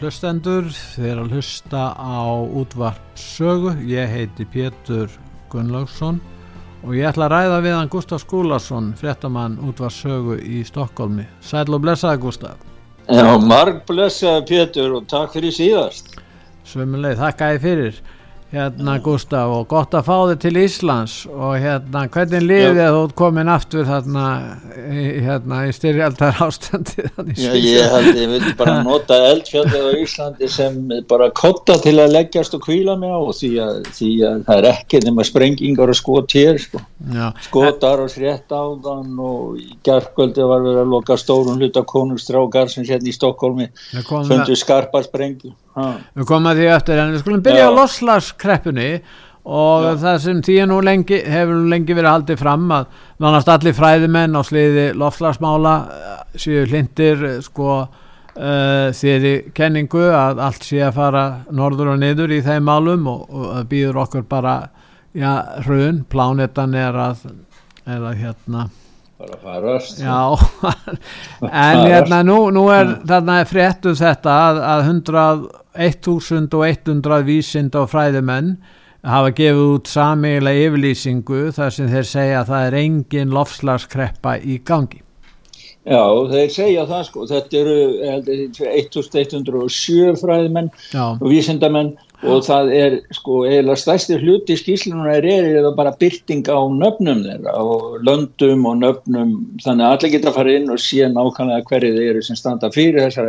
Hlustendur, þið er að hlusta á útvart sögu. Ég heiti Pétur Gunnlaugsson og ég ætla að ræða við hann Gustaf Skúlason, fréttamann útvart sögu í Stokkólmi. Sæl og blessaði Gustaf. Já, marg blessaði Pétur og takk fyrir síðast. Svömmuleið, þakka ég fyrir hérna Gustaf og gott að fá þig til Íslands. Og hérna hvernig liðið þú komin aftur þarna hérna í styrjaldar ástandi Já ég held ég vil bara nota eldfjallið á Íslandi sem bara kotta til að leggjast og kvíla mig á því að, því að það er ekki nema sprengingar og skot hér sko. skotar og srétt áðan og í gerðkvöldi var við að loka stórun hluta konungstrákar sem hérna í Stokkólmi fundu skarpa sprengi Við komum að því eftir en við skulum byrja Já. á loslagskreppunni og Já. það sem því nú lengi, hefur nú lengi verið haldið fram að nánast allir fræðimenn á sliði loslagsmála eh, séu hlindir eh, sko uh, þeirri kenningu að allt sé að fara norður og niður í þeim málum og, og býður okkur bara já, hrun, plánetan er að, er að hérna bara farast Já, en hérna nú, nú er þarna fréttu þetta að, að 100, 1100 vísind og fræðimenn hafa gefið út samiðilega yfirlýsingu þar sem þeir segja að það er engin lofslagskreppa í gangi. Já, þeir segja það sko, þetta eru 1107 fræðimenn Já. og vísindamenn og það er sko eiginlega stærsti hluti í skýslunar er eða bara byrting á nöfnum þeirra og löndum og nöfnum. Þannig að allir geta að fara inn og sé nákvæmlega hverju þeir eru sem standa fyrir þessa,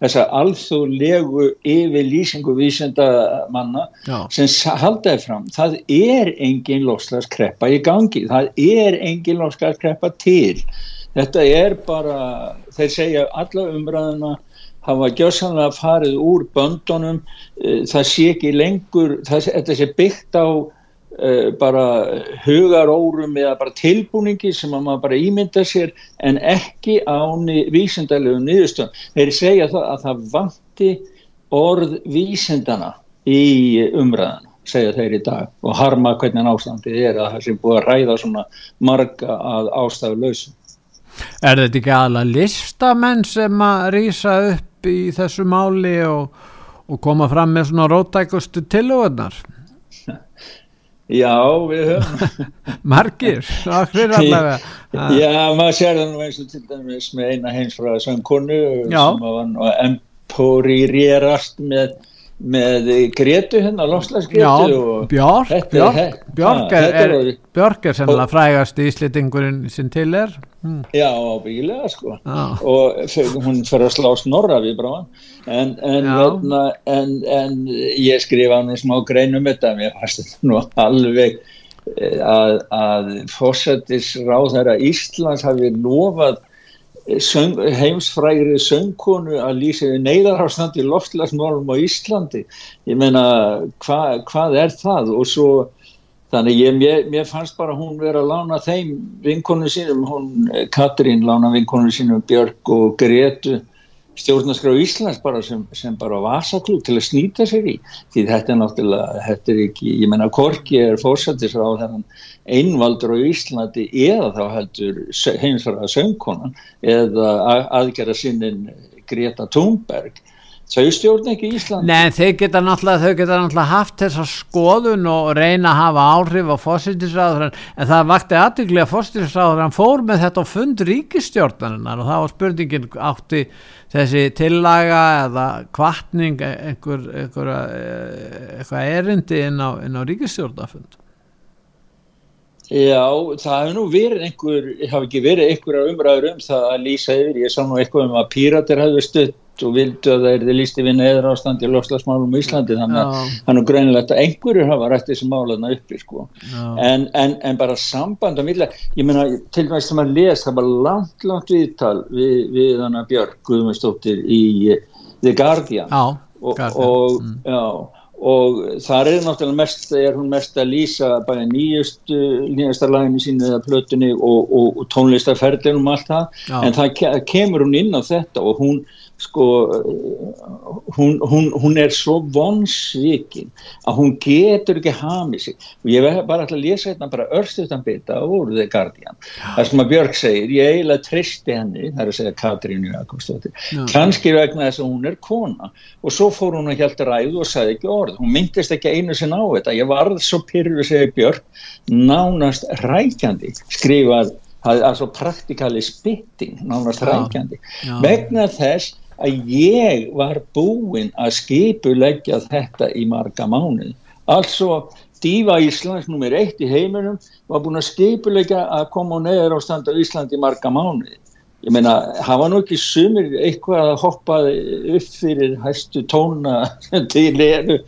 þessa alþjóðlegu yfir lýsingu vísendamanna sem haldaði fram. Það er engin loslaskreppa í gangi, það er engin loslaskreppa til. Þetta er bara, þeir segja alla umræðuna hafa gjössanlega farið úr böndunum eh, það sé ekki lengur það, þetta sé byggt á uh, bara hugarórum eða bara tilbúningi sem að maður bara ímynda sér en ekki á vísendalegu niðurstönd. Þeir segja það að það vanti orð vísendana í umræðana segja þeir í dag og harma hvernig ástandið er að það sé búið að ræða svona marga að ástafu lausum. Er þetta ekki alveg listamenn sem að rýsa upp upp í þessu máli og, og koma fram með svona rótækustu tilöðunar Já, við höfum. Margir, okkur allavega. Já, maður sér það nú eins og til dæmis með eina hens frá söngkonu sem var emporirerast með með Gretu hérna, lofslagsgretu Björk Björk, Björk er, er, Björk er sennilega frægast í Íslitingurinn sem til er. Hmm. Já, ábyggilega sko. Já. og hún fyrir að slá snorra við bráðan. En, en, hérna, en, en ég skrifa nú smá grein um þetta. Mér fannst þetta nú alveg eh, að, að fósættis ráð þeirra Íslands hafi lofað söng, heimsfrægri söngkonu að lýsa neyðarhástandi loftlagsmálum á Íslandi. Ég meina hva, hvað er það? Og svo þannig ég, mér, mér fannst bara hún vera að lána þeim vinkonu sínum hún Katrín lána vinkonu sínum Björg og Gretu stjórnarskrá Íslands bara sem, sem bara vasaklúk til að snýta sér í. Því þetta er náttúrulega, þetta er ekki ég menna Korki er fórsættisra á þennan einvaldur á Íslandi eða þá heldur heimsfæra söngkonan eða aðgerra sinnin Greta Thunberg. Þau stjórn ekki Ísland Nei, þau geta náttúrulega, þau geta náttúrulega haft þessa skoðun og reyna að hafa áhrif á fósittisráður en það vakti aðbygglega að fósittisráður hann fór með þetta á fund ríkistjórnarinnar og það var spurningin átti þessi tillaga eða kvartning einhver, einhver, einhver erindi inn á, á ríkistjórnafund Já, það hefur nú verið einhver, hafi ekki verið einhverja umræður um það að lýsa yfir, ég sá nú eitthvað um að píratir hefðu stutt og vildu að það er þið lísti vinna eða ástandi í lofslagsmálum í Íslandi. Þannig að það er nú greinilegt að einhverjur hafa rætt þessi málaðna uppi sko. En, en, en bara samband á milla ég meina til dæmis sem að lesa það var langt langt viðtal við, við hana Björg Guðmundsdóttir í The Guardian. Já, og, og, mm. já, og þar er náttúrulega mest, er hún mest að lýsa bæði nýjust nýjastarlæginu sínu eða plötunni og, og tónlistarferðinum og allt það já. en það kemur hún inn á þetta og hún sko hún, hún, hún er svo vonsvikin að hún getur ekki hamið sig. Og ég verði bara að lesa hérna bara örstuðan bita úr The Guardian. Það sem að Björg segir, ég eiginlega tristi henni, það er að segja Katrínu Jakobsdóttir, kannski vegna þess að hún er kona. Og svo fór hún að hjálta ræðu og sagði ekki orð, hún myndist ekki einu sin á þetta, ég varð svo pyrru segir Björg, nánast rækjandi skrifað altså praktikali spitting nánast rækjandi vegna þess að ég var búinn að skipuleggja þetta í marga mánuð. Altså Díva Íslands nummer eitt í heiminum var búinn að skipuleggja að koma og neður á standa Ísland í marga mánuð. Ég meina, hafa nú ekki sumir eitthvað að hoppa upp fyrir hæstu tóna til eru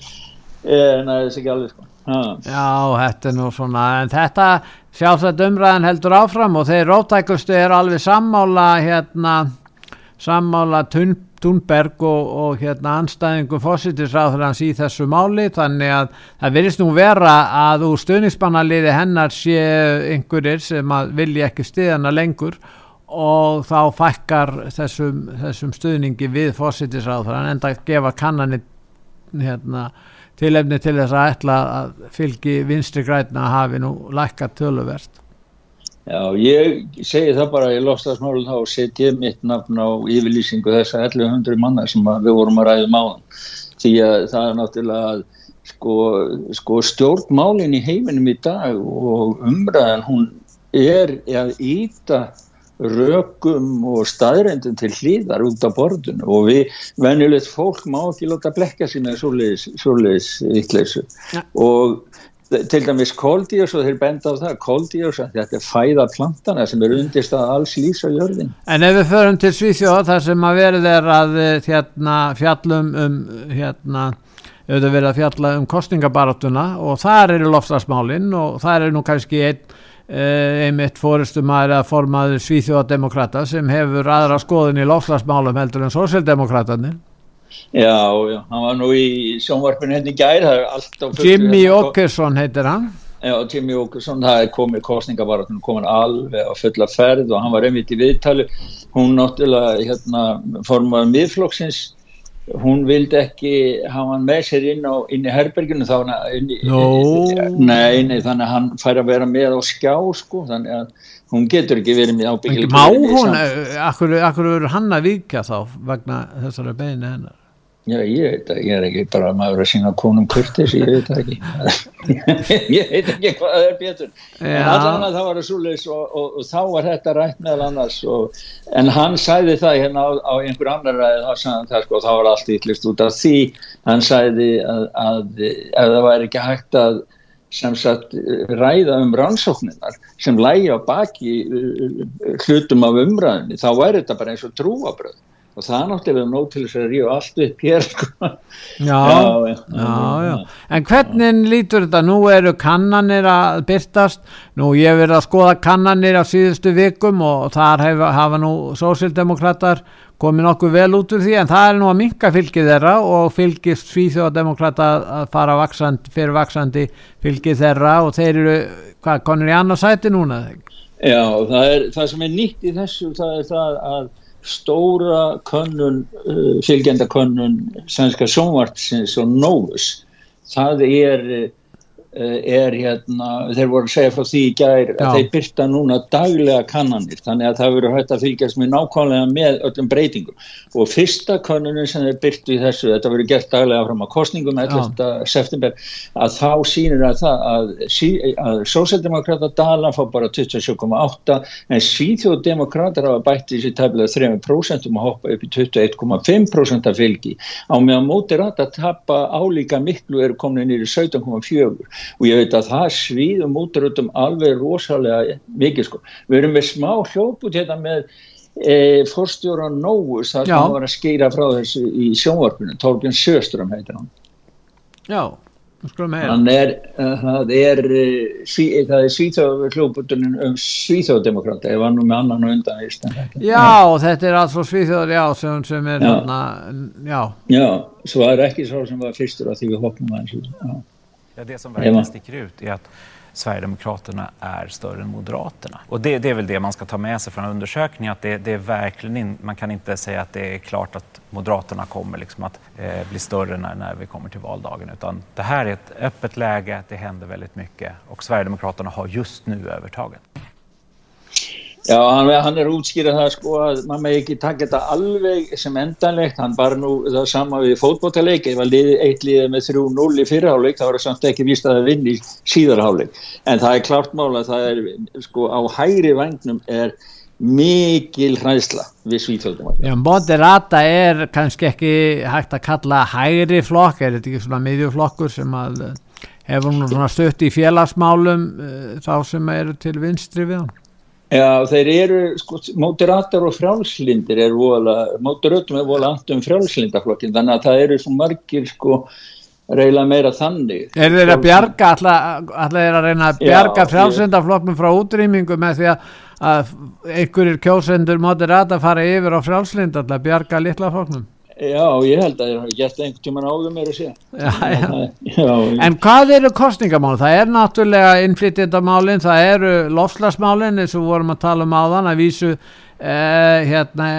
en það er þessi ekki alveg sko. Ha. Já, þetta er nú svona, en þetta sjálfsagt umræðan heldur áfram og þeir rótækustu er alveg sammála hérna sammála Thunberg og, og hérna anstæðingum fósittisráður hans í þessu máli þannig að það verðist nú vera að úr stuðningsbannaliði hennar sé einhverjir sem vilja ekki stiðana lengur og þá fækkar þessum, þessum stuðningi við fósittisráður en enda að gefa kannanir hérna, tilefni til þess að ætla að fylgi vinstri græna hafi nú lækka töluvert Já, ég segi það bara í lofstafsmálun þá set ég mitt nafn á yfirlýsingu þess að 1100 manna sem við vorum að ræða máðan því að það er náttúrulega sko, sko stjórnmálin í heiminum í dag og umræðan hún er að íta rökum og staðrændin til hlýðar út af borðinu. Og við venjulegt fólk má ekki láta blekka sína svoleiðis vittleysu ja. og til dæmis kóldíus og þeir benda á það kóldíus þetta er fæða plantana sem er undist að alls lýs á jörðin En ef við förum til Svíþjóð þar sem að verið er að hérna, fjallum um hérna, auðvitað verið að fjalla um kostningabaratuna og þar eru lofslagsmálinn og þar er nú kannski einn eh, einmitt fóristum að formaður Svíþjóðademokrata sem hefur aðra skoðin í lofslagsmálum heldur en sósildemokratanir Já, já, hann var nú í sjónvarpinu henni gær Jimmy Åkesson heitir hann Já, Jimmy Åkesson, það er komið kostningabaratun komin alveg á fulla ferð og hann var einmitt í viðtali hún náttúrulega, hérna, formaður miðflokksins hún vildi ekki hafa hann með sér inn, á, inn í herberginu þá no. nei, nei, þannig að hann fær að vera með á skjá sko, þannig að hún getur ekki verið með ábyggileg Má hún, akkur, akkur verður hann að vika þá vegna þessara beinu hennar? Já, ég veit að ég er ekki bara maður að sína konum kurtis, ég veit ekki. Ég veit ekki hvað það er betur. En allan að það var að súleis og, og, og þá var þetta rætt meðal annars og, en hann sæði það hérna á, á einhver annar ræði þá sagði það sko, þá var allt ytlist út af því. Hann sæði að, að ef það væri ekki hægt að sem sagt ræða um rannsókninar sem lægi á baki hlutum af umræðinni, þá væri þetta bara eins og trúabröð og það náttúrulega nóg til þess að ríu allt upp hér sko. já, já, já, já, en hvernig lítur þetta, nú eru kannanir að byrtast, nú ég verið að skoða kannanir á síðustu vikum og þar hef, hafa nú sósildemokrater komið nokkuð vel út úr því en það er nú að minka fylgið þeirra og fylgist svíþjóðademokrata að fara vaksandi, fyrir vaksandi fylgið þeirra og þeir eru, hvað, konur í annarsæti núna? Já, það, er, það sem er nýtt í þessu, það er það að stóra könnun, uh, fylgjenda könnun svenska sjónvartsins og Novus það er Eh, er hérna, þeir voru að segja frá því í gær að Já. þeir byrta núna daglega kannanir, þannig að það verður hægt að fylgjast með nákvæmlega með öllum breytingum og fyrsta kannunin sem þeir byrtu í þessu, þetta verður gert daglega fram á kostningum 11. september að þá sínir að það að, að sósældemokrata dala fá bara 27,8 en svíþjóðdemokrater hafa bætt í sér tæmlega 3% og hoppa upp í 21,5% af fylgi á meðan mótir að tapa álíka miklu eru komin nýri 17,4 og ég veit að það svíðum útrútum alveg rosalega mikið sko. Við erum með smá hljóput hérna með e, forstjóra Nóus þar sem var að skýra frá þessu í sjónvarpinu, Torbjörn Sjöström heitir hann. Já, skulum heyra. Hann er, uh, það er, sí, það er svíþjóður hljóputunum um svíþjóðdemokrata, ég var nú með annan og undan íst. Já, þetta er alls frá svíþjóður, já, sem, sem er hérna, já. Já, svo er ekki svo sem var fyrstur að því við hoppum aðeins, já. Ja, det som verkligen sticker ut är att Sverigedemokraterna är större än Moderaterna. Och det, det är väl det man ska ta med sig från undersökningen, att det, det är verkligen in, man kan inte säga att det är klart att Moderaterna kommer liksom att eh, bli större när, när vi kommer till valdagen, utan det här är ett öppet läge, det händer väldigt mycket og Sverigedemokraterna har just nu övertaget. Já, hann, hann er útskýrað það sko að maður með ekki taka þetta alveg sem endanlegt, hann bara nú það sama við fótbótaleik, ef að liði eitt liði með 3-0 í fyrirháleik það samt ekki vist að það vinni í síðarháleik en það er klart mála að það er sko á hægri vagnum er mikil hræðsla við svíþjóðum. Já, Moderata er kannski ekki hægt að kalla hægri flokk, er þetta ekki svona miðjuflokkur sem að hefur nú svona stött í félagsmálum uh, þá sem eru til vinstri við hann? Já, þeir eru, sko, mótiratar og frjálslindir er vola, mótiratum er vola andum frjálslindaflokkin, þannig að það eru svo margir, sko, reyla meira þannig. Er þeir að bjarga, allar er að reyna að bjarga frjálslindaflokknum frá útrýmingu með því að, að einhverjir kjósendur mótirata fara yfir á frjálslind, allar bjarga litla flokknum? Já, ég held að ég hef gert einhvern tíman áður mér að sé já, já. Já, En hvað eru kostningamál? Það er náttúrulega innflytjandamálin, það eru lofslagsmálin eins og vorum að tala um áðan að vísu eh, hérna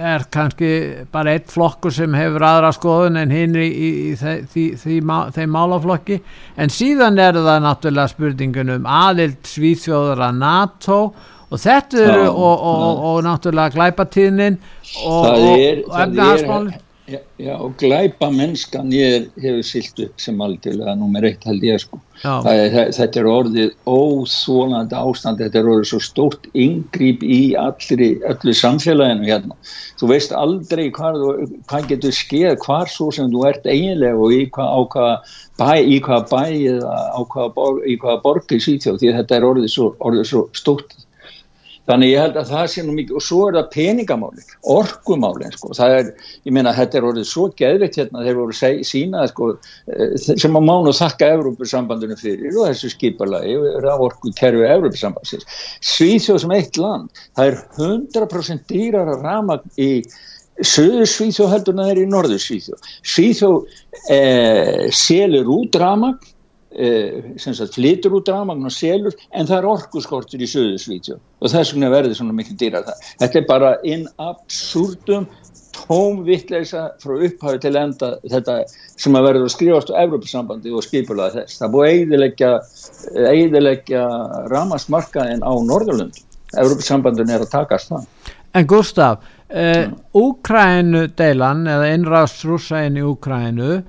er kannski bara eitt flokkur sem hefur aðra skoðun en hinn í, í, í þeim málaflokki en síðan er það náttúrulega spurningun um aðild svíþjóður að NATO og þetta eru og, og, og, og náttúrulega glæpatíðnin og efnahagsmálinn Já, já, og glæpa mennskan ég hefur silt upp sem algjörlega nummer eitt held ég sko. Er, þetta er orðið óþólandi ástand, þetta er orðið svo stórt yngrýp í allri, öllu samfélaginu hérna. Þú veist aldrei hvað, hvað getur skeið, hvar svo sem þú ert eiginlega og í hvað, á hvað bæ, í hvað bæ eða á hvað, í hvað borgi sýtjóð því þetta er orðið svo, orðið svo stórt Þannig ég held að það sé nú mikið og svo er það peningamálinn, orkumálinn sko, það er, ég meina þetta er orðið svo geðvitt hérna þeir voru sínað sko eh, sem á mánu þakka Evrópussambandinu fyrir og þessu skiparlagi og orku kerfi Evrópussambandsins. Svíþjóð sem eitt land, það er 100% dýrar að rama í söður Svíþjóð heldur en það er í norður Svíþjóð. Svíþjóð eh, selur út ramag Eh, flytur út rafmagn og selur en það er orkuskortur í söðusvítjó og þess vegna verður svona mikil dýra það þetta er bara inn absúrdum tómvittleisa frá upphafi til enda þetta sem að verður að skrifast á Evrópussambandi og skipulaði þess. Það búið eidilegja ramasmarkaðin á Norðurlund Evrópussambandin er að takast það. En Gustaf Úkrænu deilan eða innræðs rúsæin í Úkrænu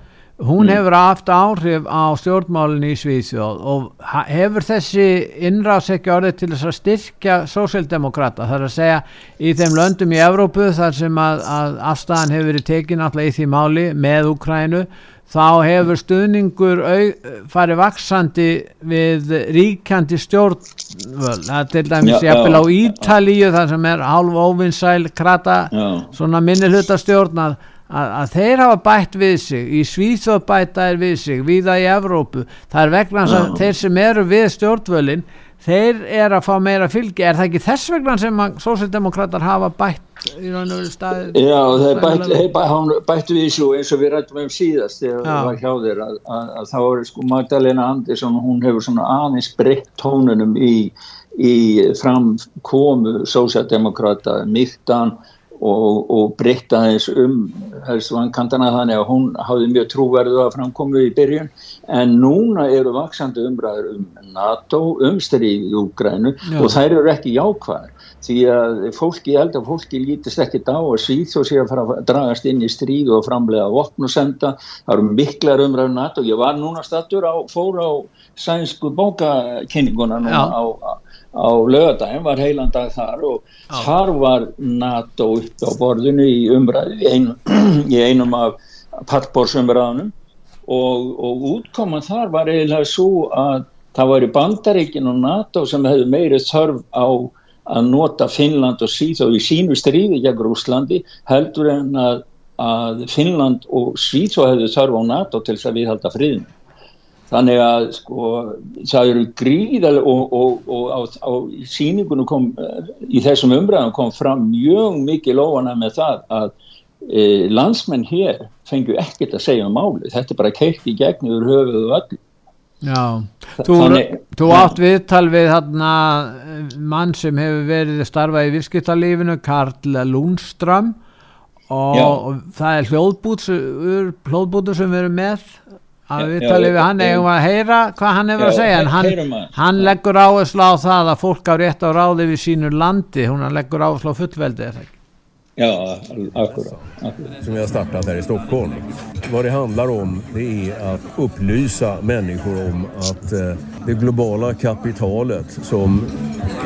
hún mm. hefur haft áhrif á stjórnmálinn í Svíðsjóð og hefur þessi innráðs ekki orðið til þess að styrkja sósildemokrata þar að segja í þeim löndum í Evrópu þar sem að, að afstæðan hefur verið tekin alltaf í því máli með Ukrænu þá hefur stuðningur farið vaksandi við ríkjandi stjórn það er til dæmis jafnvel á Ítalíu þar sem er hálf óvinnsæl krata já. svona minni hlutastjórn að að, þeir hafa bætt við sig í Svíþóð bæta er við sig viða í Evrópu, það er vegna að þeir sem eru við stjórnvölin þeir er að fá meira fylgi. Er það ekki þess vegna sem sósildemokrater hafa bætt í raun og staði Já, þeir bættu bætt, bætt við svo eins og við rættum um síðast þegar það var hjá þeir að, að, að þá er sko Magdalena Andersson hún hefur svona aðeins breytt tónunum í, í framkomu sósildemokrata mýttan og, og breytta þess um helst vankantana þannig að hún hafði mjög trúverðu að framkomu í byrjun. En núna eru vaksandi umræður um NATO, umstyrið í Úgrænu og þær eru ekki jákvæðar. Því að fólki, ég held að fólki lítist ekki á að síð og sé að fara að dragast inn í stríð og framlega vopn og senda, það eru miklar umræður um NATO, ég var núna stattur á, fór á sænsku bókakynninguna núna á, á á lögadagin var heilandag þar og Já. þar var NATO upp á borðinu í umræði í, ein, í einum af pallbórsumræðanum og, og útkoman þar var eiginlega svo að það var í bandaríkin og NATO sem hefði meiri þörf á að nota Finnland og Svíþjóð í sínu stríði gegn Úslandi heldur en að, að Finnland og Svíþjóð hefði þörf á NATO til þess að við halda friðinu Þannig að sko það eru gríðal og, og, og á, á síningunum kom, í þessum umræðum kom fram mjög mikið lofana með það að e, landsmenn hér fengju ekkert að segja um máli. Þetta er bara keitt í gegn yfir höfuðu öll. Já, þú, Þannig, þú átt viðtal við þarna mann sem hefur verið starfað í virkskiptalífinu, Karl Lundström. Og, og það er hljóðbútur sem við erum með að við talum við hann eða að heyra hvað hann hefur að segja en hann, hann leggur áherslu á það að fólk á rétt á ráði við sínu landi. Hún leggur áherslu á fullveldi eða ekki Ja, akkurat. Som jag startat här i Stockholm. Vad det handlar om det är att upplysa människor om att eh, det globala kapitalet som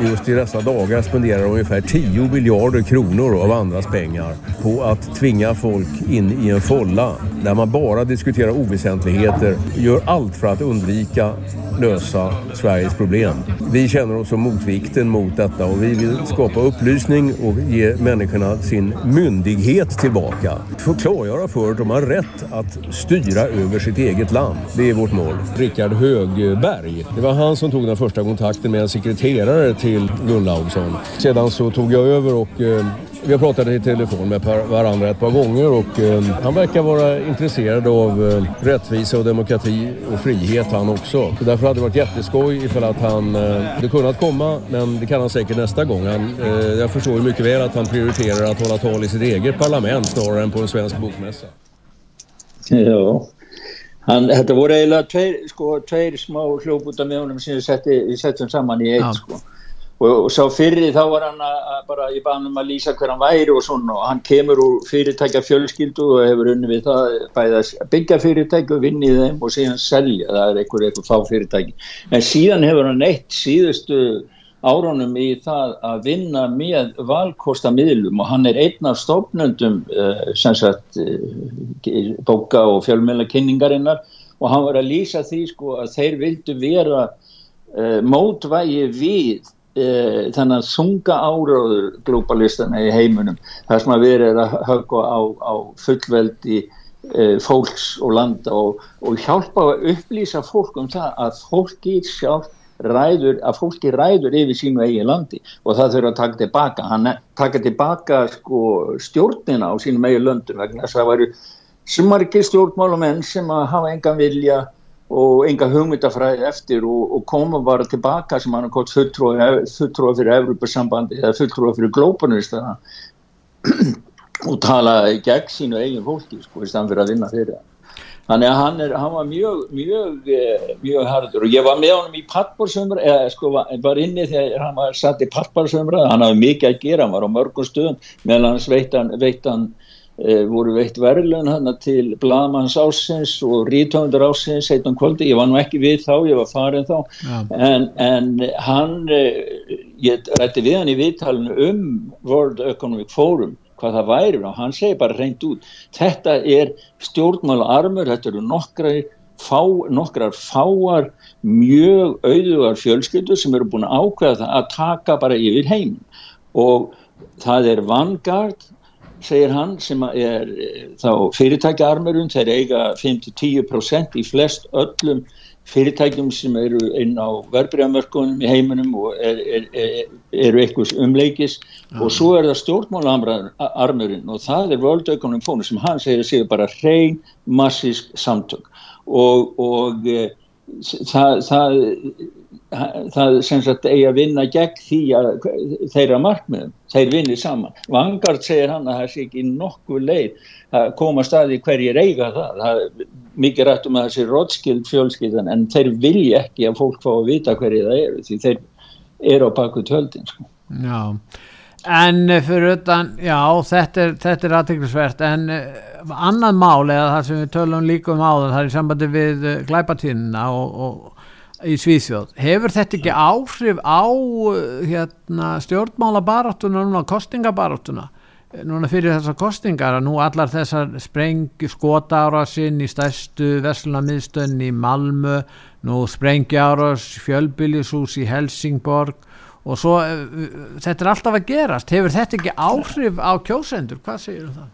just i dessa dagar spenderar ungefär 10 miljarder kronor av andras pengar på att tvinga folk in i en folla där man bara diskuterar oväsentligheter, gör allt för att undvika lösa Sveriges problem. Vi känner oss som motvikten mot detta och vi vill skapa upplysning och ge människorna sin sin myndighet tillbaka. Få klargöra för att de har rätt att styra över sitt eget land. Det är vårt mål. Rickard Högberg, det var han som tog den första kontakten med en sekreterare till Gunnlaugsson. Sedan så tog jag över och eh, vi har pratat i telefon med varandra ett par gånger och eh, han verkar vara intresserad av eh, rättvisa och demokrati och frihet han också. Så därför hade det varit jätteskoj ifall att han eh, hade kunnat komma men det kan han säkert nästa gång. Han, eh, jag förstår mycket väl att han prioriterar att hålla tal i sitt eget parlament snarare än på en svensk bokmässa. Ja. Hann, þetta voru eiginlega tveir, sko, tveir smá hljóputa með honum sem við settum saman í eitt sko og, og sá fyrir þá var hann að, bara í banum að lýsa hver hann væri og svona og hann kemur úr fyrirtækja fjölskyldu og hefur unni við það bæði að byggja fyrirtæki og vinni þeim og síðan selja, það er einhver eitthvað fá fyrirtæki. En síðan hefur hann eitt síðustu árunum í það að vinna með valkosta miðlum og hann er einn af stofnöndum uh, sem sagt uh, bóka og fjölmjöla kynningarinnar og hann var að lýsa því sko að þeir vildu vera uh, mótvægi við e, þannig að sunga áráður globalistana í heimunum þar sem að við erum að höfka á, á fullveldi e, fólks og landa og, og hjálpa að upplýsa fólk um það að fólki sjálf ræður, að fólki ræður yfir sínu eigin landi og það þurfa að taka tilbaka. Hann taka tilbaka sko, stjórnina á sínum eigin löndum vegna þess að það væri sumarikið stjórnmálumenn sem að hafa engan vilja og enga hugmyndafræði eftir og, og koma bara tilbaka sem hann har kort fulltróða fyrir Evropasambandi eða fulltróða fyrir glópanistana og tala gegn sínu eigin fólki sko í stann fyrir að vinna það. Þannig að hann, er, hann var mjög mjög, eh, mjög hardur og ég var með honum í pattbórsumra eða sko var, inni þegar hann var satt í pattbórsumra hann hafði mikið að gera, hann var á mörgum stöðum meðan hann veit hann, veit hann E, voru veitt verðlun hann til Blamanns ásins og Ríðtöndar ásins heitum kvöldi, ég var nú ekki við þá ég var farin þá. Ja. en, en hann e, ég rætti við hann í viðtalinu um World Economic Forum hvað það væri. Og hann segi bara reynd út þetta er stjórnmála armur, þetta eru nokkrar fá, nokkrar fáar mjög auðugar fjölskyldur sem eru búin að ákveða það að taka bara yfir heim og það er Vanguard segir hann sem er eh, þá fyrirtækjaarmurinn þeir eiga 5-10% í flest öllum fyrirtækjum sem eru inn á verbreyðamörkunum í heiminum og er, er, er, eru einhvers umleikis ja. og svo er það stjórnmálaarmurinn og það er Economic Forum sem hann segir að séu bara hrein massísk samtök og, og e, það, það, það sem sagt eigi að vinna gegn því að þeirra markmiðum, þeir vinnir saman. Vangard segir hann að það sé ekki nokkuð leið að koma staði hverjir eiga það, það mikið rætt um að það sé rótskild fjölskyldan en þeir vilja ekki að fólk fá að vita hverjir það eru því þeir eru á baku töldin sko. Já En fyrir utan, já, þetta er, er aðteglisvert, en uh, annað mál eða það sem við tölum líka um áður, það er í sambandi við uh, glæpatíðina og, og í Svíþjóð. Hefur þetta ekki áhrif á hérna, stjórnmálabaráttuna, núna kostingabaráttuna, núna fyrir þessar kostingar að nú allar þessar sprengju skotára sinn í stærstu vesluna miðstöðin í Malmö, nú sprengja ára fjölbyljushús í Helsingborg, og svo eh, þetta er alltaf að gerast. Hefur þetta ekki áhrif á kjósendur? Hvað segir það?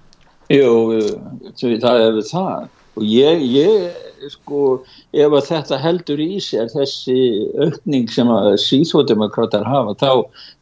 Jú, eh, það er það. Og ég, ég sko ef að þetta heldur í sér þessi aukning sem að síþódemokrater hafa þá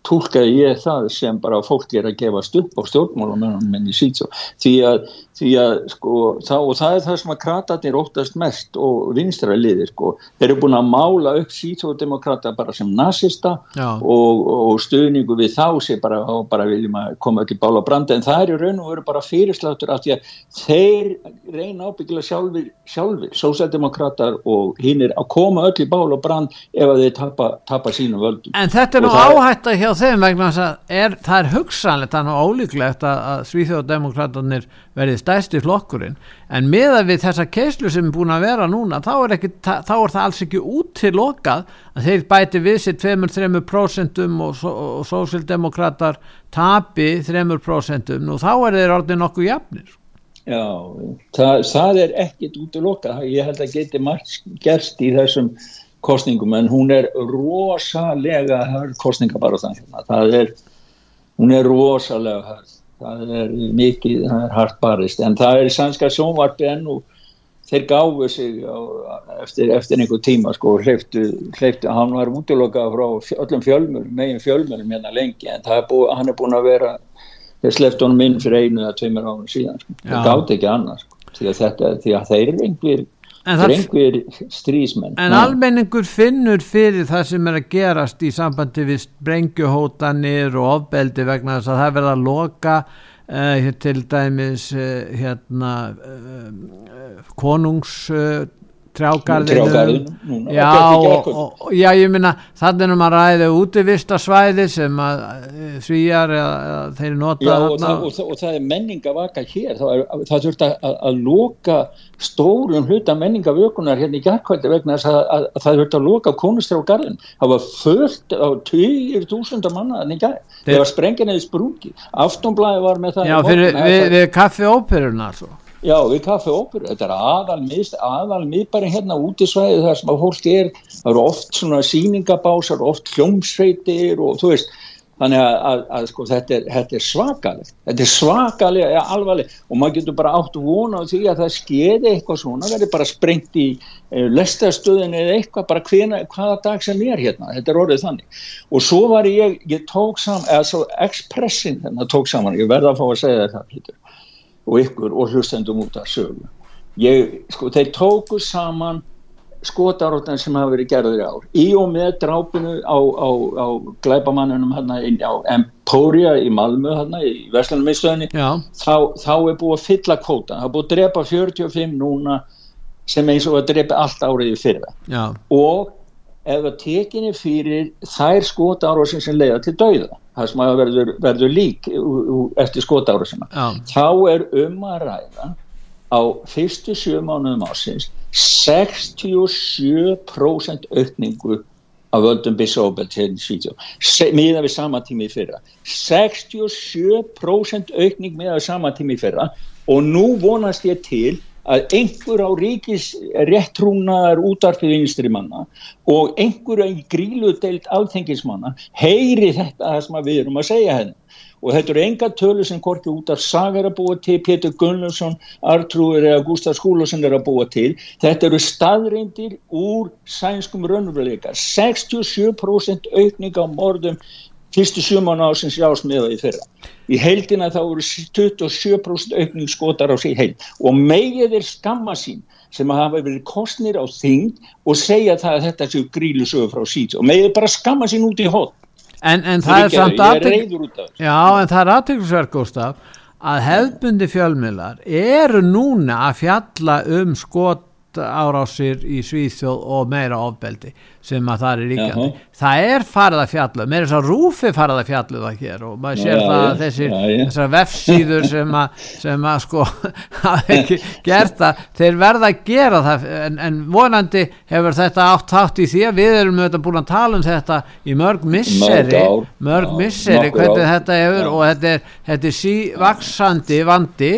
tólkaði ég það sem bara fólk er að gefast upp á stjórnmálum en í síðsó því að, því að sko þá, og það er það sem að kratarnir óttast mest og vinstra liðir sko. Þeir eru búin að mála upp síðsódemokrata bara sem nazista og, og stuðningu við þá sem bara, bara viljum að koma ekki bála branda. En það er í raun og veru bara fyrirsláttur af því að þeir reyna ábyggla sjálfur, sjálfur sósældemokratar og hinn er að koma öll í bála brand ef að þeir tapa, tapa sínu völdum. En þetta er nú áhætt að hjá hjá þeim vegna að er, það er hugsanlegt þannig ólíklegt að, að Svíþjóðdemokrátanir verði stæsti flokkurinn en meða við þessa keislu sem er búin að vera núna þá er, ekki, þá er það alls ekki út til lokað að þeir bæti við sér 2-3% og, og sósildemokrátar tapi 3% og þá er þeir orðin nokkuð jafnir. Já, það, það er ekkit út til lokað ég held að geti margt gerst í þessum kostningum en hún er rosalega hörð kostningabaróðan hérna. það er hún er rosalega hörð það er mikið, það er hart barist en það er sannska sjónvarpi enn og þeir gáfu sig á, eftir, eftir einhver tíma sko hleyftu, hleyftu, hann var útlokað frá öllum fjölmur, megin fjölmurum hérna lengi en er búið, hann er búin að vera þeir sleftu honum inn fyrir einu eða tveimur árum síðan sko. það gátt ekki annars sko. því, að þetta, því að þeir eru einhver einhver strísmenn en almenningur finnur fyrir það sem er að gerast í sambandi við sprengjuhótanir og ofbeldi vegna þess að það verða að loka uh, til dæmis uh, hérna uh, konungs trjágarðinu já, já, ég minna þannig að maður ræði útivistasvæði sem að svíjar eða þeir nota já, og, það, og, og það er menningavaka hér. Það, er, það þurft að, að, að loka stórum hluta menningavökunar hérna í gætkvældi vegna að, að það þurft að loka konustrjágarðin það var fullt á 20.000 manna þannig að það var sprengjan eða sprungi. Aftonblæði var með það. Já, fyrir, við, við kaffióperuna svo Já, við kaffi óperu, þetta er aðal mist, aðal miðbæri hérna út í svæði þar sem að fólk er, það eru oft svona síningabásar, oft hljómsveitir og þú veist, þannig að, að, að sko þetta er, er svakaleg, þetta er svakaleg, ja, alvarleg og maður getur bara átt vona á því að það skeiði eitthvað svona, verður bara sprengt í e, lestastöðin eða eitthvað, bara hvena, hvaða dag sem er hérna, þetta er orðið þannig. Og svo var ég, ég tók saman, eða svo Expressin hérna tók saman, ég verða að fá að segja þetta, Pítur og ykkur og hlustendum út af sögu. Ég, sko, þeir tóku saman skotaróttan sem hafa verið gerður í ár í og með drápinu á, á, á glæbamannunum hérna á Emporia í Malmö hérna í Veslanmiðstöðinni þá, þá er búið að fylla kóta það er búið að drepa 45 núna sem eins og að drepa allt árið í fyrra. Já. og ef það tekinni fyrir þær skotaróttan sem leiða til dauða það sem að verður, verður lík eftir skotára sinna þá er um að ræða á fyrstu sjö mánuðum ásins 67% aukningu af völdum Bissóbelt hérna í Svíðjó miða við sama tími í fyrra. 67% aukning miða við sama tími í fyrra og nú vonast ég til að einhver á ríkis réttrúnaðar útarfið vinstri manna og einhver í gríludeilt alþengismanna heyri þetta sem við erum að segja henni og þetta eru enga tölu sem Korki út af Saga er að búa til, Pétur Gunnlaugsson Artrúður eða Gustaf Skúlason er að búa til. Þetta eru staðreindir úr sænskum raunveruleika. 67% aukning á morðum fyrstu sjumána ásins jásmiða í fyrra. Í heildina þá voru 27% aukning skotar á sig heil og megið er skamma sín sem hafa verið kostnir á þing og segja það að þetta séu grílusögur frá síts og megið bara skamma sín út í hótt en, en það er samt aðtækksverk að hefbundi fjölmiðlar eru núna að fjalla um skot árásir í Svíþjóð og meira ofbeldi sem að það er ríkjandi. -huh. það er farið að fjalla, meira þess að rúfi farið að fjalla það hér og maður sér ja, það að þessir, ja, þessar vefsíður sem að, sem að sko hafa ekki gert það, þeir verða að gera það en, en vonandi hefur þetta átt hátt í því að við erum auðvitað búin að tala um þetta í mörg misseri. Mörg misseri hvernig þetta hefur og þetta er, þetta er sívaksandi vandi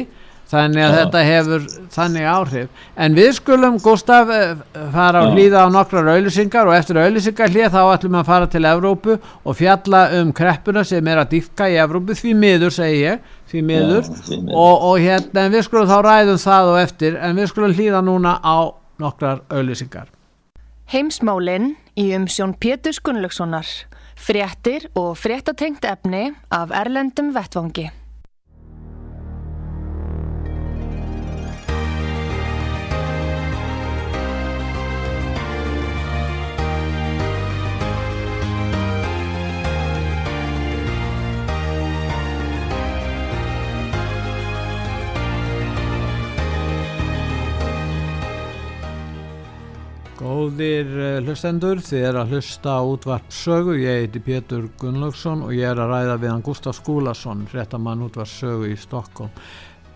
þannig að Já. þetta hefur þannig áhrif. En við skulum Gustaf eh, fara á hlýða á nokkrar auðlisingar og eftir auðlisingar hlýða þá ætlum við að fara til Evrópu og fjalla um kreppuna sem er að dýfka í Evrópu því miður segi ég því miður, Já, því miður. Og, og hérna við skulum þá ræðum það og eftir en við skulum hlýða núna á nokkrar auðlisingar Heimsmálinn í umsjón Pétur Gunnlaugssonar. Fréttir og fréttatengt efni af Erlendum Vettvangi Góðir eh, hlustendur, þið er að hlusta útvart sögu, ég heiti Pétur Gunnlaugsson og ég er að ræða við hann Gustaf Skúlason, réttamann útvart sögu í Stokkóm.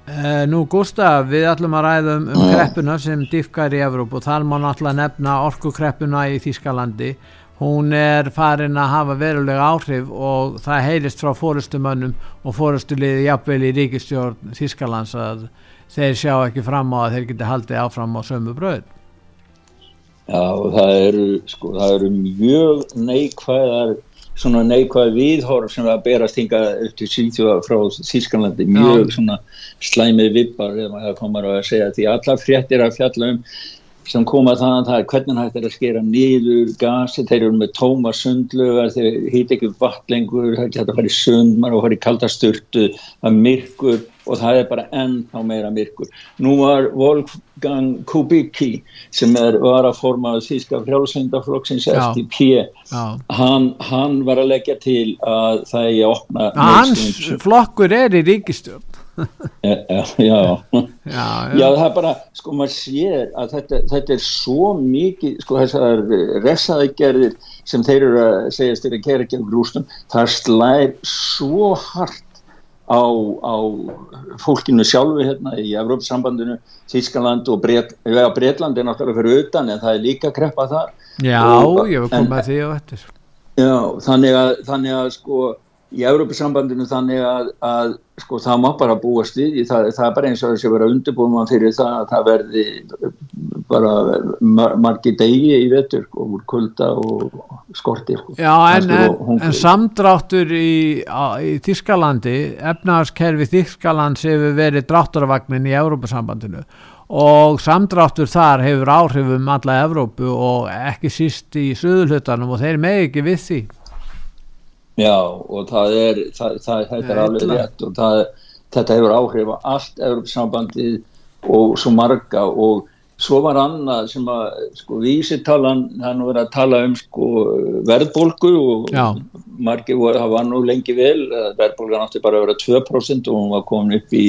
Eh, nú Gustaf, við ætlum að ræða um, um kreppuna sem diffkar í Evróp og þar má náttúrulega nefna orkukreppuna í Þískalandi. Hún er farin að hafa verulega áhrif og það heilist frá fórustumönnum og fórustuliði jafnvel í ríkistjórn Þískalands að þeir sjá ekki fram á að þeir geti haldið áfram á sömu bröð. Já, það eru, sko, það eru mjög neikvæðar, svona neikvæð viðhorf sem að berast hinga eftir síðtjóða frá Þískanlandi, mjög Já. svona slæmið vippar eða maður komar að segja því alla fréttir að fjalla um sem koma þannig að það er hvernig hægt er að skera nýður gasi, þeir eru með tóma sundlugar, þeir hýt ekki vatlengur, það er hægt að fara í sund, maður fara í kaldasturtu, það er myrkur og það er bara ennþá meira myrkur. Nú var Wolfgang Kubicki sem er, var að forma þíska frjálsvindaflokksins FDP, hann, hann var að leggja til að það er að opna... Hans flokkur er í ríkistjórn já, já. já, já, það er bara, sko maður sér að þetta, þetta er svo mikið, sko þessar resaðgerðir sem þeir eru að segja styrir að kera ekki á grústum, það slæðir svo hart á, á fólkinu sjálfu hérna í Evrópssambandinu, Þískaland og Bret, Bretland er náttúrulega fyrir utan en það er líka kreppa þar. Já, og, ég var komað því á þetta. Já, þannig að, þannig að sko í Európa-sambandinu þannig að, að sko, það má bara búast við það, það er bara eins og þess að vera undirbúin fyrir það að það verði bara margi degi í vetur sko, úr kulda og skorti sko. Já en, en, en samdráttur í, í Þískalandi efnaðarskerfi Þískalands hefur verið dráttarvagnin í Európa-sambandinu og samdráttur þar hefur áhrifum alla Evrópu og ekki síst í söðulhutanum og þeir með ekki við því. Já og það er, það, það, þetta er alveg rétt og það, þetta hefur áhrif á allt Európsambandið og svo marga og svo var annað sem að sko vísitalan, nú verið að tala um sko verðbólgu og Já. margir voru, það var nú lengi vel, verðbólgan átti bara að vera 2% og hún var komin upp í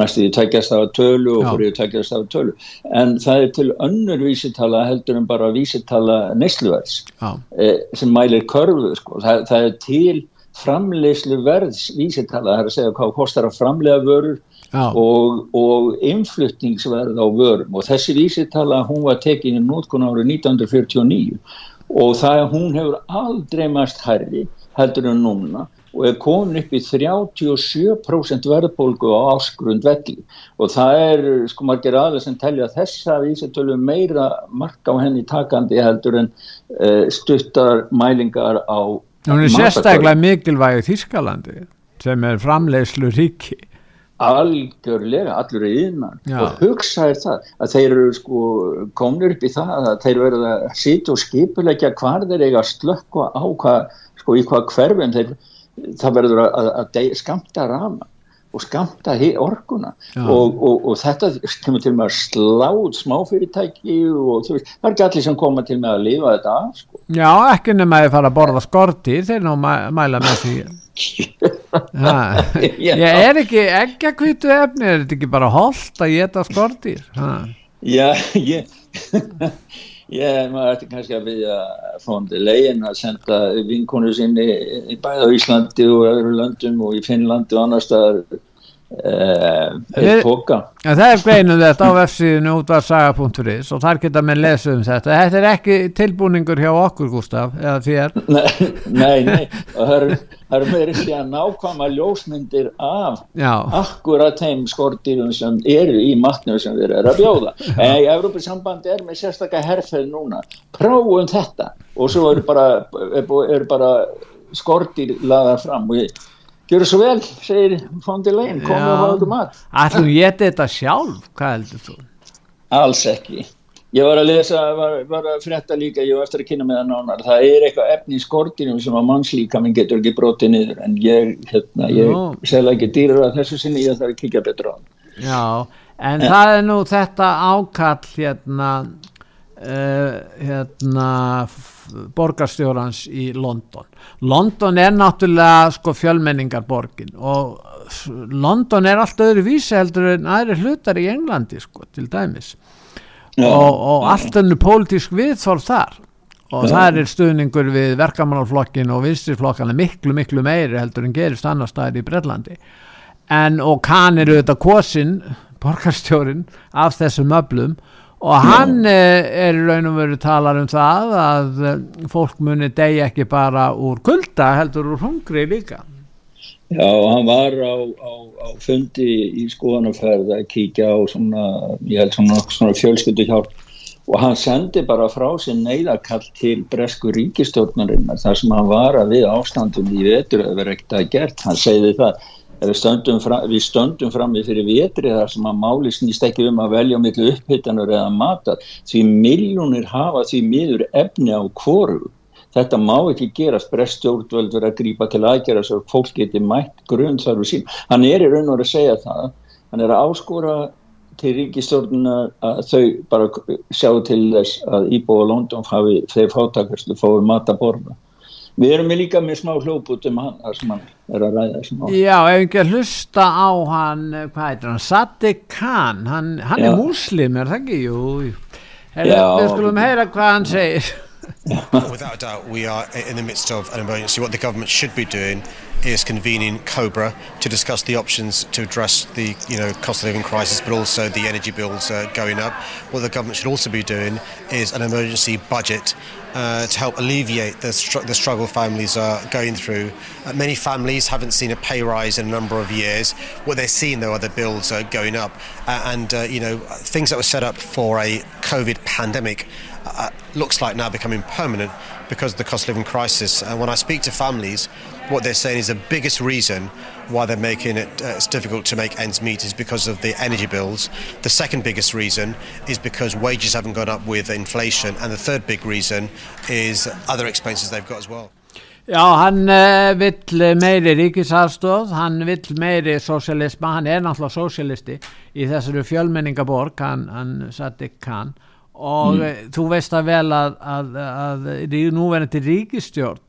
næstu í tækjastafa tölu og fyrir tækjastafa tölu, en það er til önnur vísitala heldur en bara vísitala neysluverðs eh, sem mælir körfu sko, það, það er til framleyslu verðs vísitala, það er að segja hvað kostar að framlega vörur og, og innflutningsverð á vörum. Og þessi vísitala hún var tekin í nótkun árið 1949 og það hún hefur aldrei mest herri heldur en núna og er komin upp í 37% verðbólgu á áskrund velli. Og það er sko margir aðeins sem telja þessa vísitölu meira marka á henni takandi heldur en uh, stuttar mælingar á Hún er sérstaklega mikilvæg Þískalandi sem er framleiðslu ríki algjörlega allur í innan Já. og hugsaður það að þeir eru sko komnir upp í það að þeir verða að sitja og skipulegja hvar þeir eiga að slökka á hvað sko í hvað hverfum þeir, það verður að, að, að skamta rama og skamta orkuna. Og, og, og þetta kemur til með að sláð smáfyrirtæki og þú veist, það er ekki allir sem koma til með að lifa þetta af sko. Já, ekki nema að þið fara að borða skortir þeir nú mæla með því. Ég er ekki ekki að kvitu efni, er þetta ekki bara holdt að geta skortir ha. Já, ég ég, maður ætti kannski að byggja fóndi legin að senda vinkonu sinni í bæða Íslandi og öðru löndum og í Finnlandi og annar staðar Uh, það er greinum þetta á F-síðinu útvarsaga.is og þar geta með lesa um þetta. Þetta er ekki tilbúningur hjá okkur Gustaf eða þér? Nei, nei, það eru meiri því að nákvæma ljósmyndir af Já. akkurat þeim skortýrum sem eru í matnum sem við erum að bjóða. En í Európa-sambandi er með sérstaklega herrferð núna. Prófum þetta. Og svo eru bara, er bara skortýr laðar fram. Og ég Gjör svo vel, segir Fondi Lein, komið og hafa ykkur mat. Ætlum ég þetta sjálf, hvað heldur þú? Alls ekki. Ég var að lesa, var, var að fretta líka, ég var eftir að kynna með það nánar, það er eitthvað efni í skortinum sem að mannslíka minn getur ekki brotið niður, en ég, hérna, ég segla ekki dýrar að þessu sinni, ég þarf að kíkja betur á það. Já, en, en það er nú þetta ákall, hérna, Uh, hérna borgarstjórans í London. London er náttúrulega sko fjölmenningarborgin og London er allt öðru vísi heldur en aðri hlutar í Englandi sko til dæmis. Ja, og, og allt önnu pólitísk viðþorf þar. Og ja. það er stuðningur við verkamannarflokkin og vinstirflokkana miklu miklu meiri heldur en gerist annar staðir í Brellandi en og kann eru þetta kosin borgarstjórin af þessum öflum og hann eh, er raun og veru talar um það að eh, fólk muni degi ekki bara úr kulda heldur úr hungri líka. Já, hann var á, á, á fundi í skoðanaferð að kíkja á svona, ég held svona, svona fjölskyldu hjálp og hann sendi bara frá sér neyðakall til bresku ríkistjórnarinnar þar sem hann var að við ástandum í vetur að vera ekkert að gert, hann segði það við stöndum, fram, við stöndum fram við fyrir vetri þar sem að máli snýst ekki um að velja millu upphittanur eða matar því miljónir hafa því miður efni á kóru þetta má ekki gerast. Brestjórnvöld verið að grípa til aðgerða svo fólk geti mætt grunn þarfu sín hann er í raun og að segja það. Hann er að áskóra til ríkistjórnuna að þau bara sjá til þess að Íbó og London hafi þeir fátakarstu fóður mataborða Við erum líka með smá hljóput um hann þar sem hann er að ræða smá. Já, ef ekki að hlusta á hann, hvað heitir hann, Sadiq Khan, hann, hann er muslim, er það ekki? Jú, jú. Við skulum heyra hvað hann segir. Without a doubt, we are in the midst of an emergency. What the government should be doing is convening COBRA to discuss the options to address the you know cost of living crisis, but also the energy bills uh, going up. What the government should also be doing is an emergency budget uh, to help alleviate the, str- the struggle families are going through. Uh, many families haven't seen a pay rise in a number of years. What they're seeing, though, are the bills uh, going up, and uh, you know things that were set up for a COVID pandemic uh, looks like now becoming permanent because of the cost of living crisis. And when I speak to families, what they're saying is the biggest reason why they're making it uh, it's difficult to make ends meet is because of the energy bills. The second biggest reason is because wages haven't gone up with inflation, and the third big reason is other expenses they've got as well. Já, hann uh, vill meiri ríkisaðstóð, hann vill meiri sósialisma, hann er náttúrulega sósialisti í þessari fjölmenningaborg, hann, hann satt ekki hann og mm. Eh, þú veist að vel að, að, að, að núverandi ríkistjórn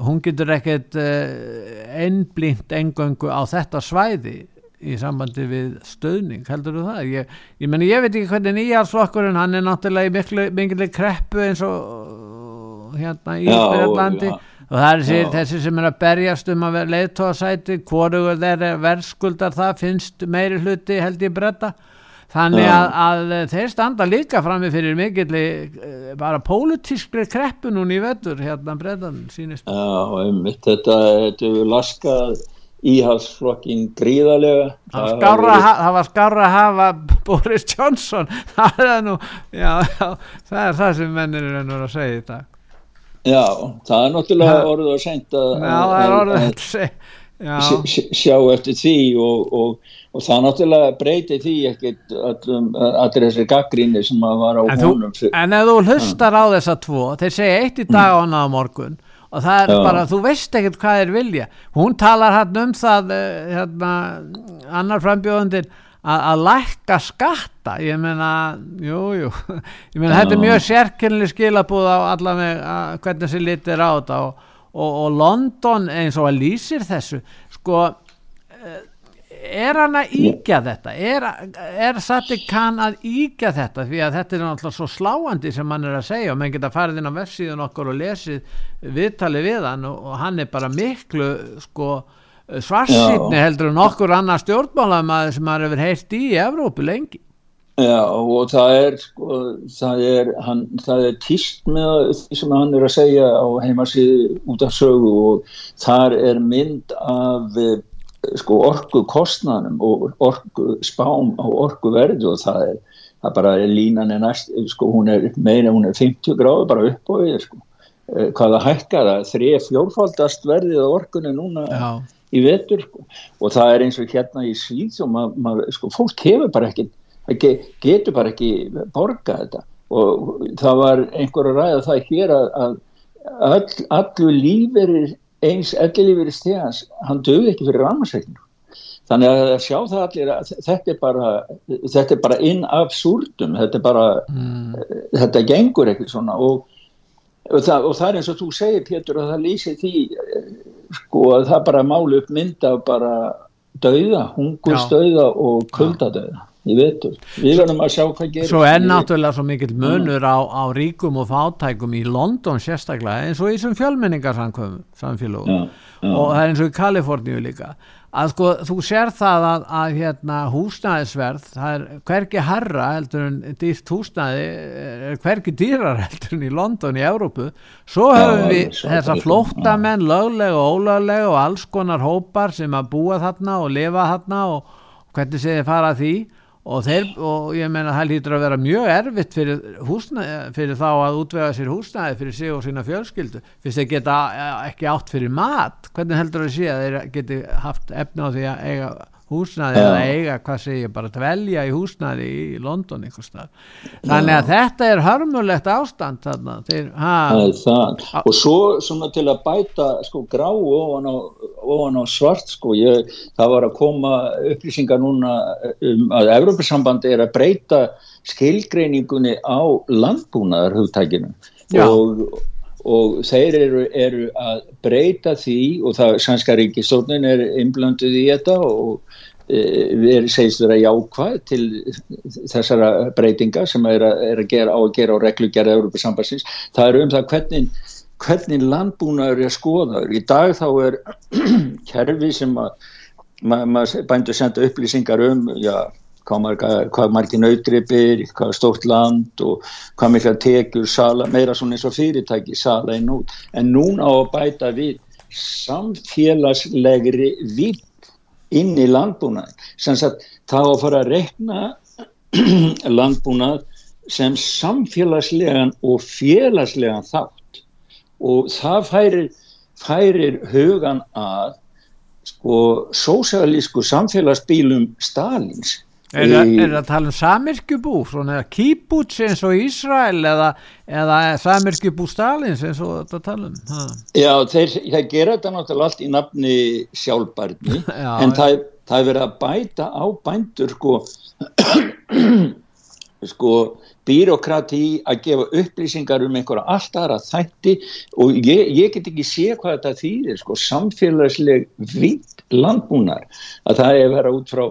hún getur ekkert uh, einblínt engöngu á þetta svæði í sambandi við stöðning, heldur þú það? Ég, ég, meni, ég veit ekki hvernig nýjarsflokkurinn hann er náttúrulega í miklu, miklu kreppu eins og hérna í Ísbjörnlandi og það er sér, þessi sem er að berjast um að leiðtóðsæti, hvorugur þeir verðskuldar það finnst meiri hluti held ég bretta þannig að, að þeir standa líka fram með fyrir mikill eh, bara pólitískri kreppu núni í vettur hérna brettan sínist Já, einmitt, þetta hefur laskað íhalsflokkin gríðarlega. Það, verið... það var skára að hafa Boris Johnson. Það er nú já, já, það er það sem mennir er að segja í dag. Já, það er náttúrulega orðið að senda Já, það er orðið að segja sjá eftir því og, og og það náttúrulega breyti því ekkert allir þessi gaggrinni sem að var á en honum þú, En ef þú hlustar á þessa tvo þeir segja eitt í dag og annað á morgun og það er Já. bara, þú veist ekkert hvað er vilja. Hún talar hann um það eh, hérna, annar frambjóðundir að lækka skatta. Ég meina, jújú jú. ég meina, þetta er mjög sérkynli skilabúð á allavega hvernig þessi litir á þetta. Og, og, og London eins og að lýsir þessu sko eh, er hann að íkja þetta? Er, er Sati Khan að íkja þetta? Því að þetta er náttúrulega svo sláandi sem hann er að segja og menn geta farið inn á vefsíðun okkur og lesið viðtali við hann og, hann er bara miklu sko svarsýtni heldur en okkur annar stjórnmálamæður sem hann hefur heilt í Evrópu lengi. Já og það er sko, það er, hann, það er týst með því sem hann er að segja á heimasíðu út af sögu og þar er mynd af sko orgu kostnanum og orgu spám á orgu verðu og það er, það bara er línan er næst, sko hún er meina, hún er 50 gráður bara upp á því sko. Eh, hvaða hækkar það, þrið fjórfaldast verðið á orgunni núna Já. í vetur sko. Og það er eins og hérna í síð og maður, mað, sko fólk hefur bara ekki, ekki getur bara ekki borga þetta. Og það var einhver að ræða það hér að, að all, allur líferir eins ellilífur í stegans, hann döði ekki fyrir ramarsveikinu. Þannig að sjá það allir að þetta er bara, þetta er bara inn af súrdum, þetta er bara, mm. þetta gengur ekkert svona og, og, það, og það er eins og þú segir Pétur að það lýsir því sko að það bara málu upp mynda bara dauða, hungustauða og kuldadauða ég veitur, við verðum að sjá hvað gerir Svo er náttúrulega svo mikill munur á, á ríkum og fátækum í London sérstaklega eins og í þessum fjölmenningarsamfélagum og það er eins og í Kaliforníu líka. Að sko þú sér það að, að hérna húsnæðisverð það er hverki harra heldur en dýrt húsnæði er hverki dýrar heldur en í London í Európu svo höfum við þessa flóttamenn löglega og ólöglega og alls konar hópar sem að búa þarna og lifa þarna og hvernig sé þið fara því og, þeir, og ég menna það lítur að vera mjög erfitt fyrir, húsnæði, fyrir þá að útvega sér húsnæði fyrir sig og sína fjölskyldu. Fyrst þeir geta eh, ekki átt fyrir mat hvernig heldur það að sé að þeir geti haft efna á því að eiga húsnaði ja. eða eiga, hvað segir, bara dvelja í húsnaði í London einhvers stað þannig að ja. þetta er hörmulegt ástand þarna. Þeir, og svo svona til að bæta sko grá ofan á, ofan á svart sko ég, það var að koma upplýsingar núna um að Európa-sambandi er að breyta skilgreiningunni á landbúnaðarhugtækinu og og þeir eru, eru að breyta því og það sannska ríkistofnin er inblanduð í þetta og e, við segist vera jákvæð til þessara breytinga sem er að, er að gera á að gera á reglugjara Európa sambassins. Það eru um það hvernig, hvernig landbúnaður er skoðaður. Í dag þá er kerfi sem að maður bændur senda upplýsingar um, já hvað margir nautripir, hvað stórt land og hvað mikla tekjur sala, meira svona eins og fyrirtæki sala inn út. En núna á að bæta við samfélagslegri vitt inn í landbúnaðin. Sanns að það á að fara að rekna landbúnað sem samfélagslegan og félagslegan þátt og það færir, færir hugan að sko sósælísku samfélagsbílum Stalins Er það að tala um samirkjubú, svona kýbúts eins og Ísrael eða, eða samirkjubú Stalins eins og þetta tala um? Ha. Já, þeir, þeir gera þetta náttúrulega allt í nafni sjálfbarni, Já, en það, það er verið að bæta á bændur sko, sko bírokrati að gefa upplýsingar um einhverja allt aðra þætti og ég, ég get ekki sé hvað þetta þýðir, sko, samfélagsleg vitt landbúnar, að það er verið út frá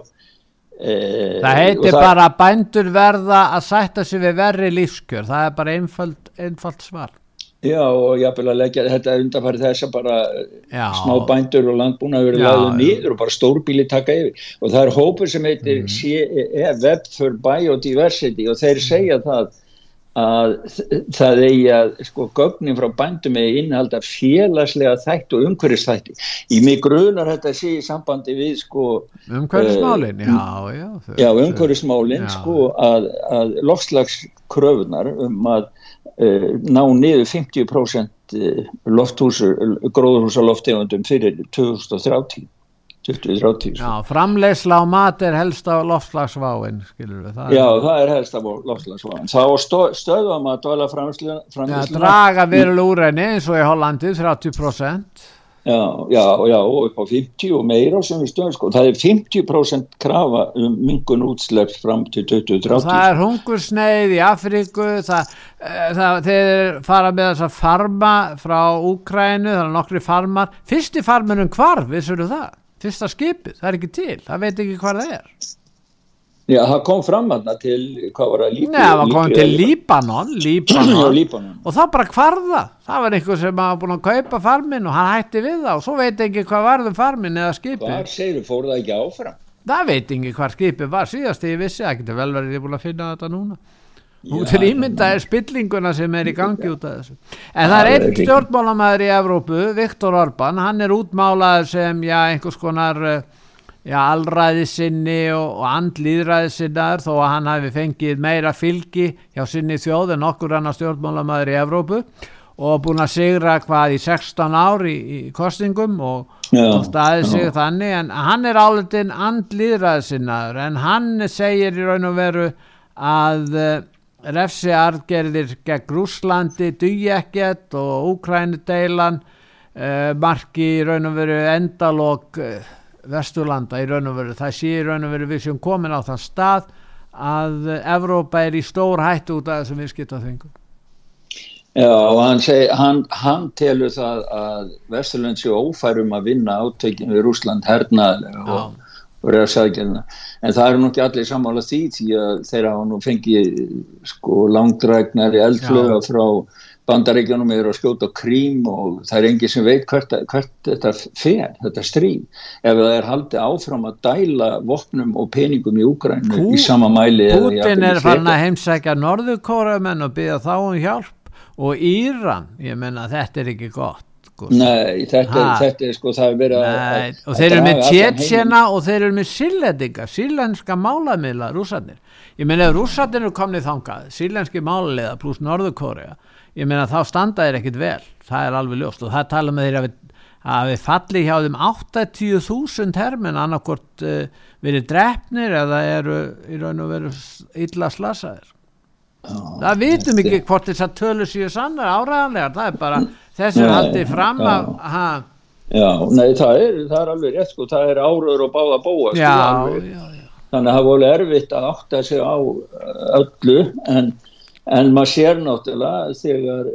það heitir það, bara bændur verða að sætta sig við verri lífskjör. Það er bara einfald, einfald svar. Já og ég vil að leggja þetta undanfæri þess að bara já. smá bændur og landbúna verið laðið nýður og bara stórbíli taka yfir. Og það er hópur sem heitir mm. CE, Web for Biodiversity og þeir segja það að það eigi að sko gögnin frá bændum eða innhalda félagslega þætt og umhverfisþætti. Í mig grunar þetta sé í sambandi við sko umhverfismálin, uh, já, já, já umhverfismálin sko að, að lofslagskröfunar um að uh, ná niður 50% lofthúsur, gróðurhúsa loftegundum fyrir 2030 20-30 Já, framleysla á mat er helst á loftslagsváin við það Já, er... það er helst á loftslagsváin. Þá stöðum að dvala framleysla draga veruleg úr henni eins og í Hollandi 30% Já, já, já, upp á 50 og meira sem við stöðum sko, það er 50% krafa um mingun útslepp fram til 2030. Það er hungursneið í Afríku, það, eh, það, þeir fara með þess að farma frá Úkrænu, það er nokkri farmar, fyrsti farmunum hvar, vissur þú það? Fyrsta skipið, það er ekki til, það veit ekki hvað það er. Já, það kom fram aðna til, hvað var það, Líbanon? Nei, það kom til Líbanon, Líbanon, Líbanon. og það bara hvarða, það var einhver sem hafa búin að kaupa farmin og hann hætti við það og svo veit ekki hvað varðum farmin eða skipið. Hvað segir þú, fór það ekki áfram? Það veit ekki hvað skipið var, síðast ég vissi, það getur vel verið ég búin að finna þetta núna. Nú til ímynda er spillinguna sem er í gangi út af þessu. En það er einn stjórnmálamæður í Evrópu, Viktor Orban, hann er útmálaður sem, já, einhvers konar já, allræði sinni og, og andlýðræði sinnaður þó að hann hafi fengið meira fylgi hjá sinni þjóð en okkur annar stjórnmálamæður í Evrópu og búin að sigra hvað í 16 ári í, í kostingum og, og staðið sig já. þannig en hann er áletinn andlýðræði sinnaður en hann segir í raun og veru að uh, refsi argerðir gegn Rúslandi, Dujekket og Úkrænudeilan uh, marki í raun og veru endalók uh, Vesturlanda í raun og veru. Það sé í raun og veru við sem komin á þann stað að Evrópa er í stór hættu út af þessum viðskiptaþvingum. Já og hann, seg, hann, hann telur það að Vesturland sé ófærum að vinna átökjum við Rúsland hernaðlega og, og reyðsækjana en það eru nokkið allir samála því því að þeirra hafa nú fengið sko langdræknar í eldflöga frá bandaríkjanum er að skjóta krím og það er enginn sem veit hvert, hvert þetta fer, þetta stríð. Ef það er haldið áfram að dæla vopnum og peningum í Úgrænu í sama mæli Putin er farin að heimsækja norðurkóramenn og byggja þá um hjálp og Íran, ég menna þetta er ekki gott sko. Nei, þetta er, þetta er sko það er verið að og þeir eru með tjetsjena og þeir eru með sílendinga, sílenska málamiðla rúsarnir, ég menna ef rúsarnir eru komnið þangað, sílenski máliða pluss norðurkórea ég meina þá standa þeir ekkit vel. Það er alveg ljóst. Og það tala með þeir að við, að við falli hjá þeim 80.000 hermin annarkort uh, verið drefnir eða eru í raun og veru illa slasaðir. Já, það vitum ekki hvort þess að tölu séu sannar áræðanlegar, það er bara þessum haldið fram að ha. Já, nei það er, það er alveg rétt sko, það er áraður og báða bóa sko, já, já, þannig að það voru erfitt að átta sig á öllu en en maður sér náttúrulega þegar,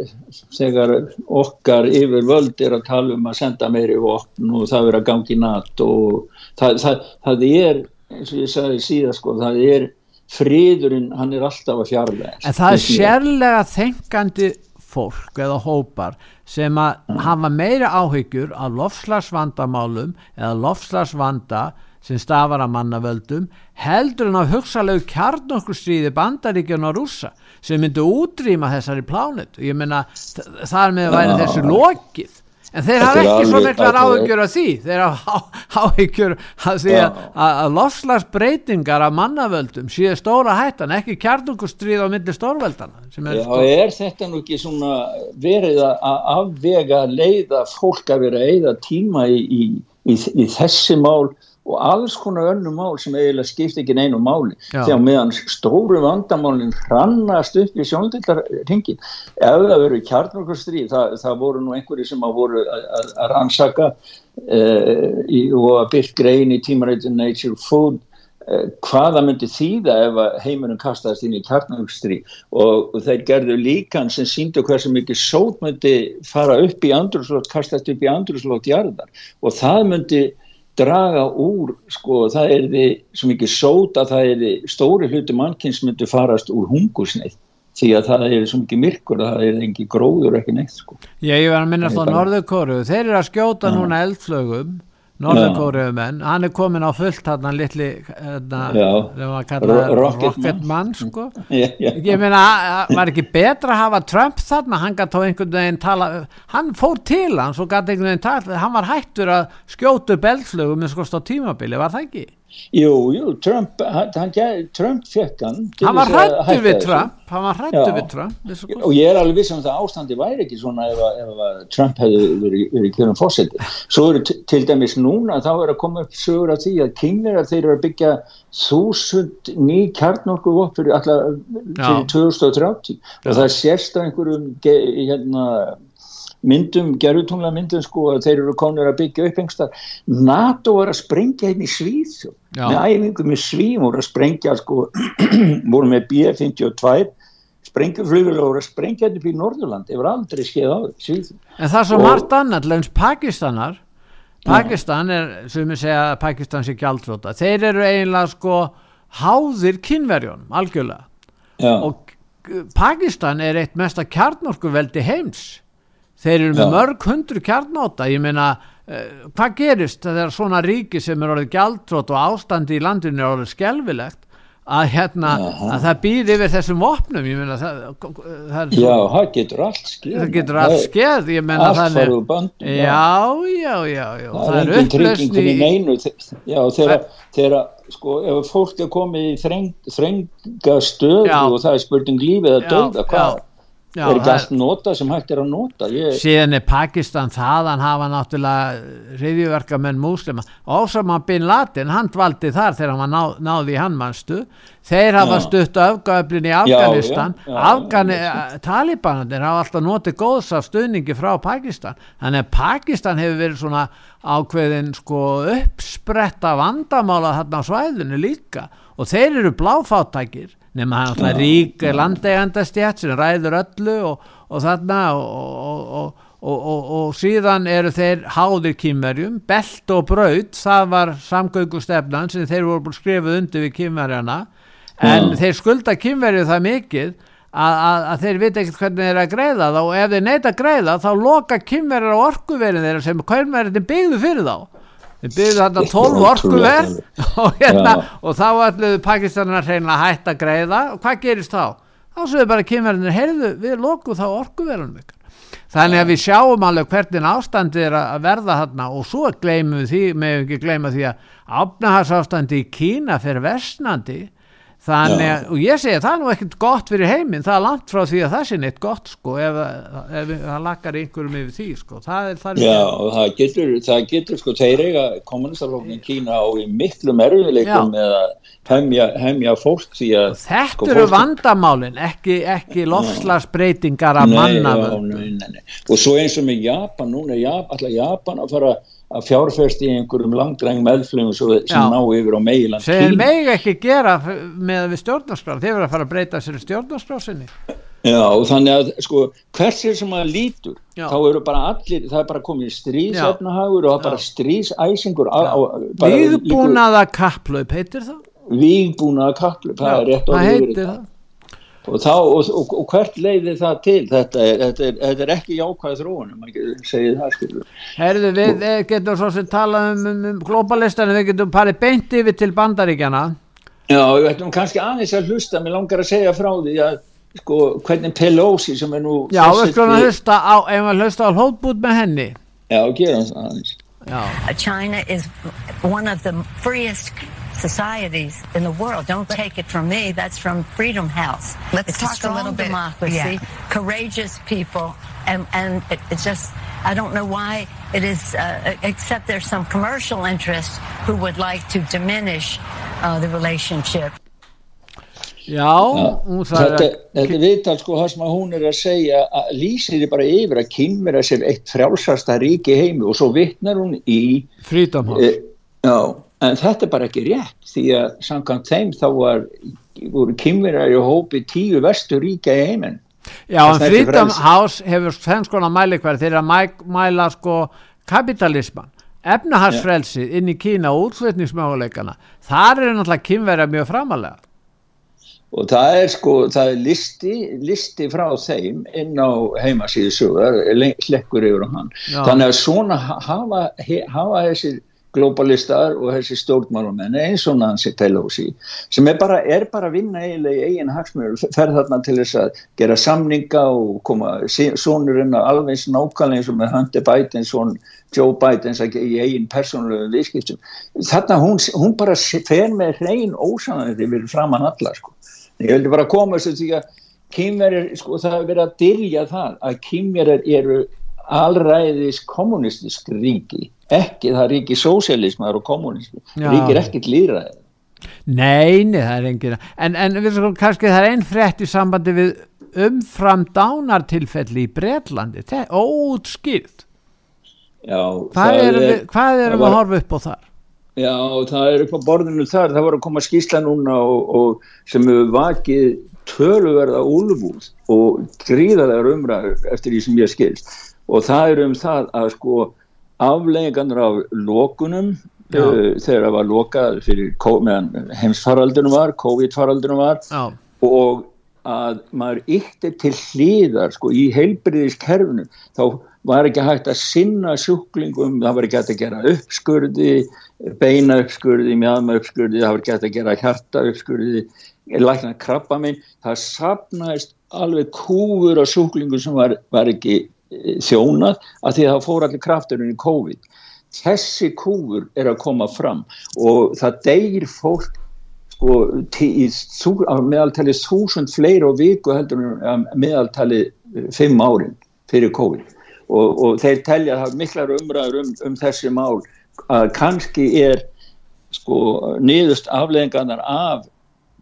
þegar okkar yfir völd er að tala um að senda meiri vopn og það verður að gangi natt og það, það, það er eins og ég sagði síðan sko það er fríðurinn hann er alltaf að fjarlæga en það er sérlega þengandi fólk eða hópar sem að hafa meira áhyggjur af lofslagsvandamálum eða lofslagsvanda sem stafar að mannavöldum heldur en að hugsalegu kjarnokkurstríði bandaríkjun og rúsa sem myndi útrýma þessari plánet ég menna þar með að væri þessu lokið en þeir hafa ekki svo miklar áhyggjur af því. Þeir hafa áhyggjur af því að, að lofslagsbreytingar af mannavöldum séu stóra hættan ekki kjarnungustrið á myndi stórveldana er, Já, er þetta nú ekki svona verið að afvega leiða fólk að vera eða tíma í, í, í, í þessi mál og alls konar önnum mál sem eiginlega skipt ekki neinu máli. Já. þegar meðan stóru vandamálinn hrannast upp í sjóndildarhingin ef það verður kjarnarkostri það, það voru nú einhverju sem að voru að, að rannsaka uh, í, og að byrja grein í tímarættin Nature Food uh, hvaða myndi þýða ef heiminum kastaðist inn í kjarnarkostri og, og þeir gerðu líkan sem síndu hversu mikið sót myndi fara upp í andruslót, kastast upp í andruslót jarðar. Og það myndi draga úr, sko, það er því svo mikið sót að það er því stóri hluti mannkynns myndu farast úr hungusneið því að það er svo mikið myrkur að það er engi gróður ekki neitt, sko. Já, ég var að minnast á Norðurkóru, þeir eru að skjóta núna eldflögum Norðurkóriðumenn, hann er komin á fullt hann litli hérna, Rocketman sko. já, já. ég meina, var ekki betra að hafa Trump þarna, hann gæti á einhvern veginn tala, hann fór til hann hann var hættur að skjótu belflögum eins og á tímabili, var það ekki? Jú, jú, Trump, hann, Trump fekk hann Hann var hrættu við Trump hann var hrættu við Trump og ég er alveg viss um það ástandi væri ekki svona ef, að, ef að Trump hefði verið, kjörum fórseti svo eru til dæmis núna þá er að koma upp sögur af því að kynir að þeir eru að byggja þúsund ný kjarnorku fyrir alltaf fyrir 2030 og það sést á einhverjum hérna myndum, gerðutungla myndum sko að þeir eru konur að byggja upp einhverstað NATO var að sprengja hérna í Svíð með æfingum í Svíð voru að sprengja sko voru með B-52 sprengjuflugul og voru að sprengja hérna upp í Norðurland. Það var aldrei skeið á Svíð En það er svo margt annað, lefns Pakistanar. Pakistan er, sem ég segja Pakistan sé gjaldróta, þeir eru eiginlega sko háðir kynverjón algjörlega. Já. og Pakistan er eitt mesta kjarnorkuveldi heims þeir eru með mörg hundru kjarnáta ég meina, uh, hvað gerist þegar svona ríki sem er orðið gjaldtrótt og ástandi í landinu er orðið skelvilegt að hérna Aha. að það býð yfir þessum vopnum? Ég meina það, það já, það getur allt skeð. Það getur allt skeð. Ég meina allt faru bandum já, já, já, já það, það er trygging í neinu. Já, þegar, sko, ef fólk er komið í þreng, þrenga stöðu já. og það er spurning lífið að döða, hvað Já, er ekki allt nota sem hægt er að nota? Ég... síðan er Pakistan þaðan hafa náttúrulega riðjuverka menn múslima. Ósama bin Laden, hann dvaldi þar þegar hann ná, náði í hannmannstu þeir hafa stutt öfgöflin í Afganistan. Afgani, Talibanandir hafa alltaf notið góðs af stuðningi frá Pakistan. Þannig að Pakistan hefur verið svona ákveðin sko uppspretta vandamála þarna á svæðinu líka. Og þeir eru bláfáttækir nema hann alltaf rík landegandastjætt sem ræður öllu og, og þarna og, og, og síðan eru þeir háðir kýmverjum, belt og braut það var samgöngustefnan sem þeir voru skrifuð undir við kýmverjana en Já. þeir skulda kýmverju það mikið að, að, að þeir veit ekkert hvernig þeir er að greiða þá. Og ef þeir neyta að greiða þá loka kýmverjar á orkuverðin þeirra sem hverjum byggðu fyrir þá við byrjuðum þarna 12 orkuver og, hérna, og þá ætluðu Pakistanar að hætta að greiða. Og hvað gerist þá? þá er bara kynverðinir, heyrðu við lokum þá orkuverðunum ykkur þannig að við sjáum alveg hvernig ástandi er að verða þarna og svo gleymum við því, meðum ekki gleyma því að áfnaharsástandi í Kína fyrir vestnandi þannig að, og ég segi það er nú ekkert gott fyrir heiminn, það er langt frá því að það sé neitt gott sko, ef, ef það lakkar einhverjum yfir því sko. Það er, það Já, og það getur, það getur sko, þeir eiga kommunistaflokkin Kína á í miklu merðuleikum með að hemja, hemja fólk því að Þetta sko, eru vandamálin, ekki, ekki lofslagsbreytingar að manna og svo eins og með Japan, núna er Japan, alltaf Japan að fara að fjárfæst í einhverjum langdræng meðflugum sem ná yfir á meiland sem meg ekki gera með við stjórnarskraf, þeir verða að fara að breyta sér stjórnarskraf sinni. Já, þannig að sko, hvers er sem að lítur Já. þá eru bara allir, það er bara komið stríðsefnahagur og það er bara stríðsæsingur Vígbúnaða kapplaup heitir það? Vígbúnaða kapplaup, það er rétt að heitir það og, þá, og, og, og hvert leiði það til? Þetta er, þetta er, þetta er ekki jákvæð þróunum segir það skilur Herðu við getum svo sem tala um, um, um globalistan við getum parið beint yfir til bandaríkjana Já, við ætlum kannski aðeins að hlusta mér langar að segja frá því að sko hvernig Pelosi sem er nú Já, við skulum að hlusta á ef við hlusta á hótbút með henni? Já, gera það aðeins. China is one of the freest societies in the world. Don't take it from me. That's from Freedom House. Let's it's talk a strong a little bit. democracy, yeah. courageous people, and and it, it's just I don't know why it is. Uh, except there's some commercial interests who would like to diminish uh, the relationship. Já, hún sagði að... Þetta viðtal sko það sem að hún er að segja að lýsir þið bara yfir að kynmera sér eitt frjálsasta ríki heimi og svo vittnar hún í... Frítamhans. E, já, en þetta er bara ekki rétt því að samkvæmt þeim þá var voru kymverar í hópi tíu vestu ríka í heiminn Já, en Freedom House hefur þenn skona mælikværi þegar að mæla sko kapitalisman efnahagsfrelsi inn í Kína og útflutningsmöguleikana þar er náttúrulega kymverjar mjög framalega og það er sko það er listi, listi frá þeim inn á heimasíðu sögur slekkur yfir á hann. Já. þannig að svona hafa, hafa þessir globalistar og þessi stjórnmálumenn eins og Nancy Pelosi sem er bara, er bara að vinna eiginlega í eigin hagsmjör, fer þarna til þess að gera samninga og koma sonurinn alveg eins nákvæmlega eins og með Hunter Biden, son Joe Biden í eigin persónulegu viðskiptum þarna hún, hún bara fer með hrein ósanandi við framann alla sko. ég heldur bara að koma þess að því að kýmverðir, sko það er verið að dyrja það að kýmverðir eru allræðis kommunistisk ríki ekki það ríki sósialismar og kommunismi ríkir ekkit líðræði Nei, nei, það er engin en, en við sko kannski það er einn frétt í sambandi við umfram dánartilfelli í Breitlandi það er óutskýrt Já, hvað erum við, erum við að horfa upp á þar? Já, það er upp á borðinu þar, það var að koma skísla núna og, og sem hefur vakið töluverða úlfúð og gríðarlegar umræður eftir því sem ég skilst. Og það er um það að sko afleggingarnir af lókunum uh, þegar það var lokað fyrir meðan heimsfaraldunum var, COVID-faraldunum var Já. og að maður ytti til hlýðar sko í heilbriðiskerfinu þá var ekki hægt að sinna sjúklingum, það var ekki hægt að gera uppskurði, beina uppskurði, mjadma uppskurði, það var ekki hægt að gera hjarta uppskurði, lækna krabba minn, það sapnaðist alveg kúfur af sjúklingum sem var, var ekki þjónað að því að það fór allir krafturinn í COVID. Þessi kúfur er að koma fram og það deyir fólk sko í meðaltali þúsund fleiri og viku heldur meðaltali eh, fimm árin fyrir COVID. Og, og þeir telja að er miklar umræður um, um þessi mál að kannski er sko niðurst afleggingarnar af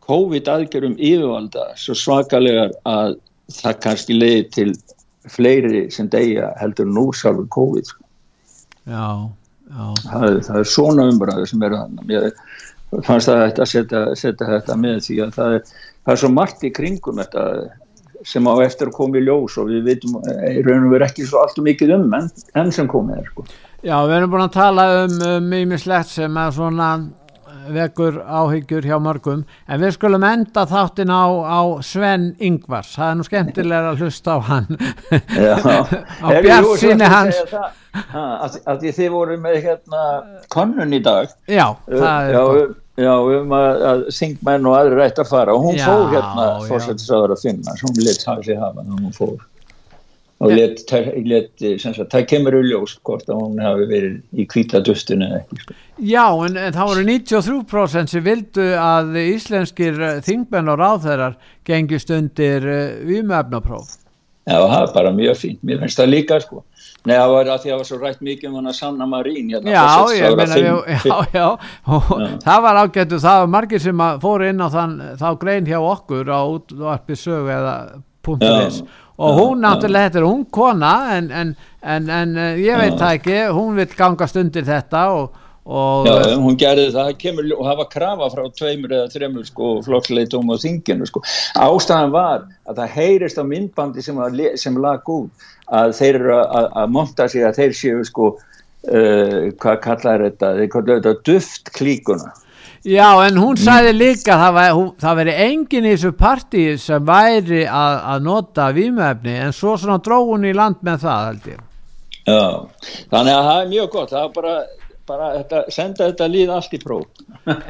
COVID aðgjörum yfirvalda svo svakalegar að það kannski leiði til fleiri sem degja heldur nú sjálfur COVID sko. já, já. Það, það er svona umbræður sem eru hann mér fannst það að setja, setja þetta með því að það er, það er svo margt í kringum þetta sem á eftir í ljós og við veitum, í raun og veru ekki svo allt og mikið um enn en sem komið er sko. Já, við erum búin að tala um mjög um, slett sem er svona vekur áhyggjur hjá mörgum. En við skulum enda þáttin á, á Sven Ingvars, það er nú skemmtilega að hlusta á hann. Á bjartsinni hans. að, að þið voru með hérna konun í dag. Já, það er já, já, um að, að þingmenn og aðri rætt að fara. Og hún já, fór hérna fórsættisáður að finna, hún lit hafa sig hafa og hún fór og let, let, sagt, það kemur auðljós hvort að hún hafi verið í kvítadustinu eða ekki sko. Já, en, en það voru 93% sem vildu að íslenskir eh, þingmenn og ráðherrar gengist undir eh, výmöfnapróf Já, það er bara mjög fínt, mér finnst það líka sko. Nei, það var að því að það var svo rætt mikið um hann að Sanna Marín hérna, Já, ég meina, já, já, já. það var ágættu, það var margir sem fóru inn á þann, þá grein hjá okkur á útvarpi sögu eða punktunis og hún náttúrulega, þetta er hún kona en, en, en, en eh, ég veit það ekki hún vil gangast undir þetta og, og Já, hún gerði það kemur, og var krafa frá tveimur eða þreimur sko, flokksleitum og þinginu sko. ástæðan var að það heyrist á myndbandi sem, að, sem lag út að þeir eru að, að monta sig að þeir séu sko uh, hvað kallar þetta, þeir kallar þetta duft klíkuna Já, en hún sæði líka að það veri engin í þessu partíi sem væri að, að nota výmöfni en svo svona dró hún í land með það held ég. Já, þannig að það er mjög gott, það er bara, bara þetta, senda þetta líð allt í próf.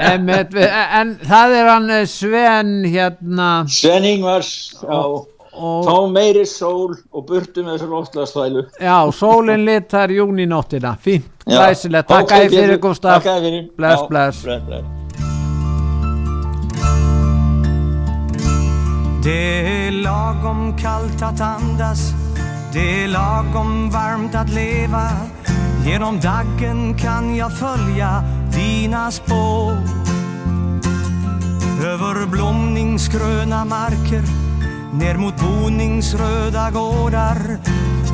en, en það er hann eh, Sven hérna... Sven Ingvars, já. Og, Þá meiri sól og burtu með þessu loftlagsfælu. Já, sólinn lit þar júni nóttina, fínt, glæsilegt, takk að þið fyrir Gustaf, bless, bless. bless, bless. Det är lagom kallt att andas. Det är lagom varmt att leva. Genom daggen kan jag följa dina spår. Över blomningsgröna marker Ner mot boningsröda gårdar.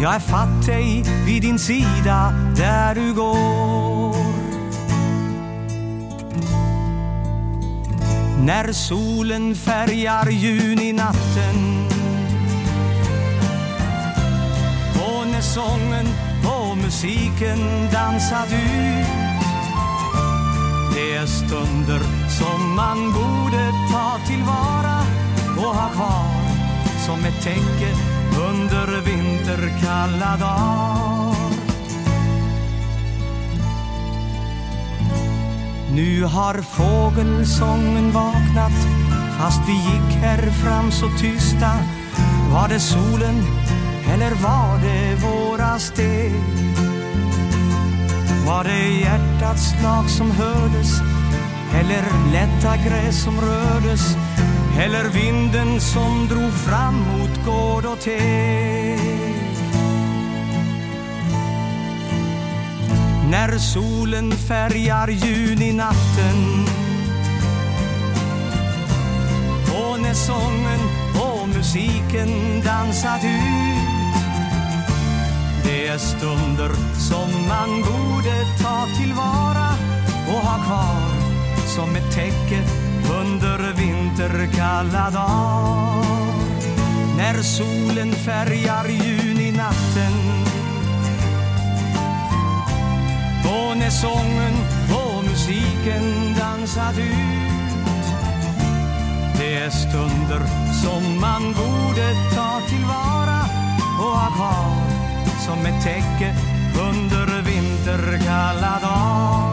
Jag är fatt dig vid din sida där du går. När solen färgar juninatten Och när sången och musiken dansat ut. Det är stunder som man borde ta tillvara och ha kvar som ett täcke under vinterkalla dagar Nu har fågelsången vaknat fast vi gick här fram så tysta. Var det solen eller var det våra steg? Var det hjärtats slag som hördes eller lätta gräs som rördes eller vinden som drog fram mot gård och teg? När solen färgar juninatten Och när sången och musiken dansat ut. Det är stunder som man borde ta tillvara och ha kvar som ett täcke under vinterkalla dag. När solen färgar juninatten och när sången och musiken dansat ut. Det är stunder som man borde ta tillvara och ha kvar som ett täcke under vinterkalla dagar.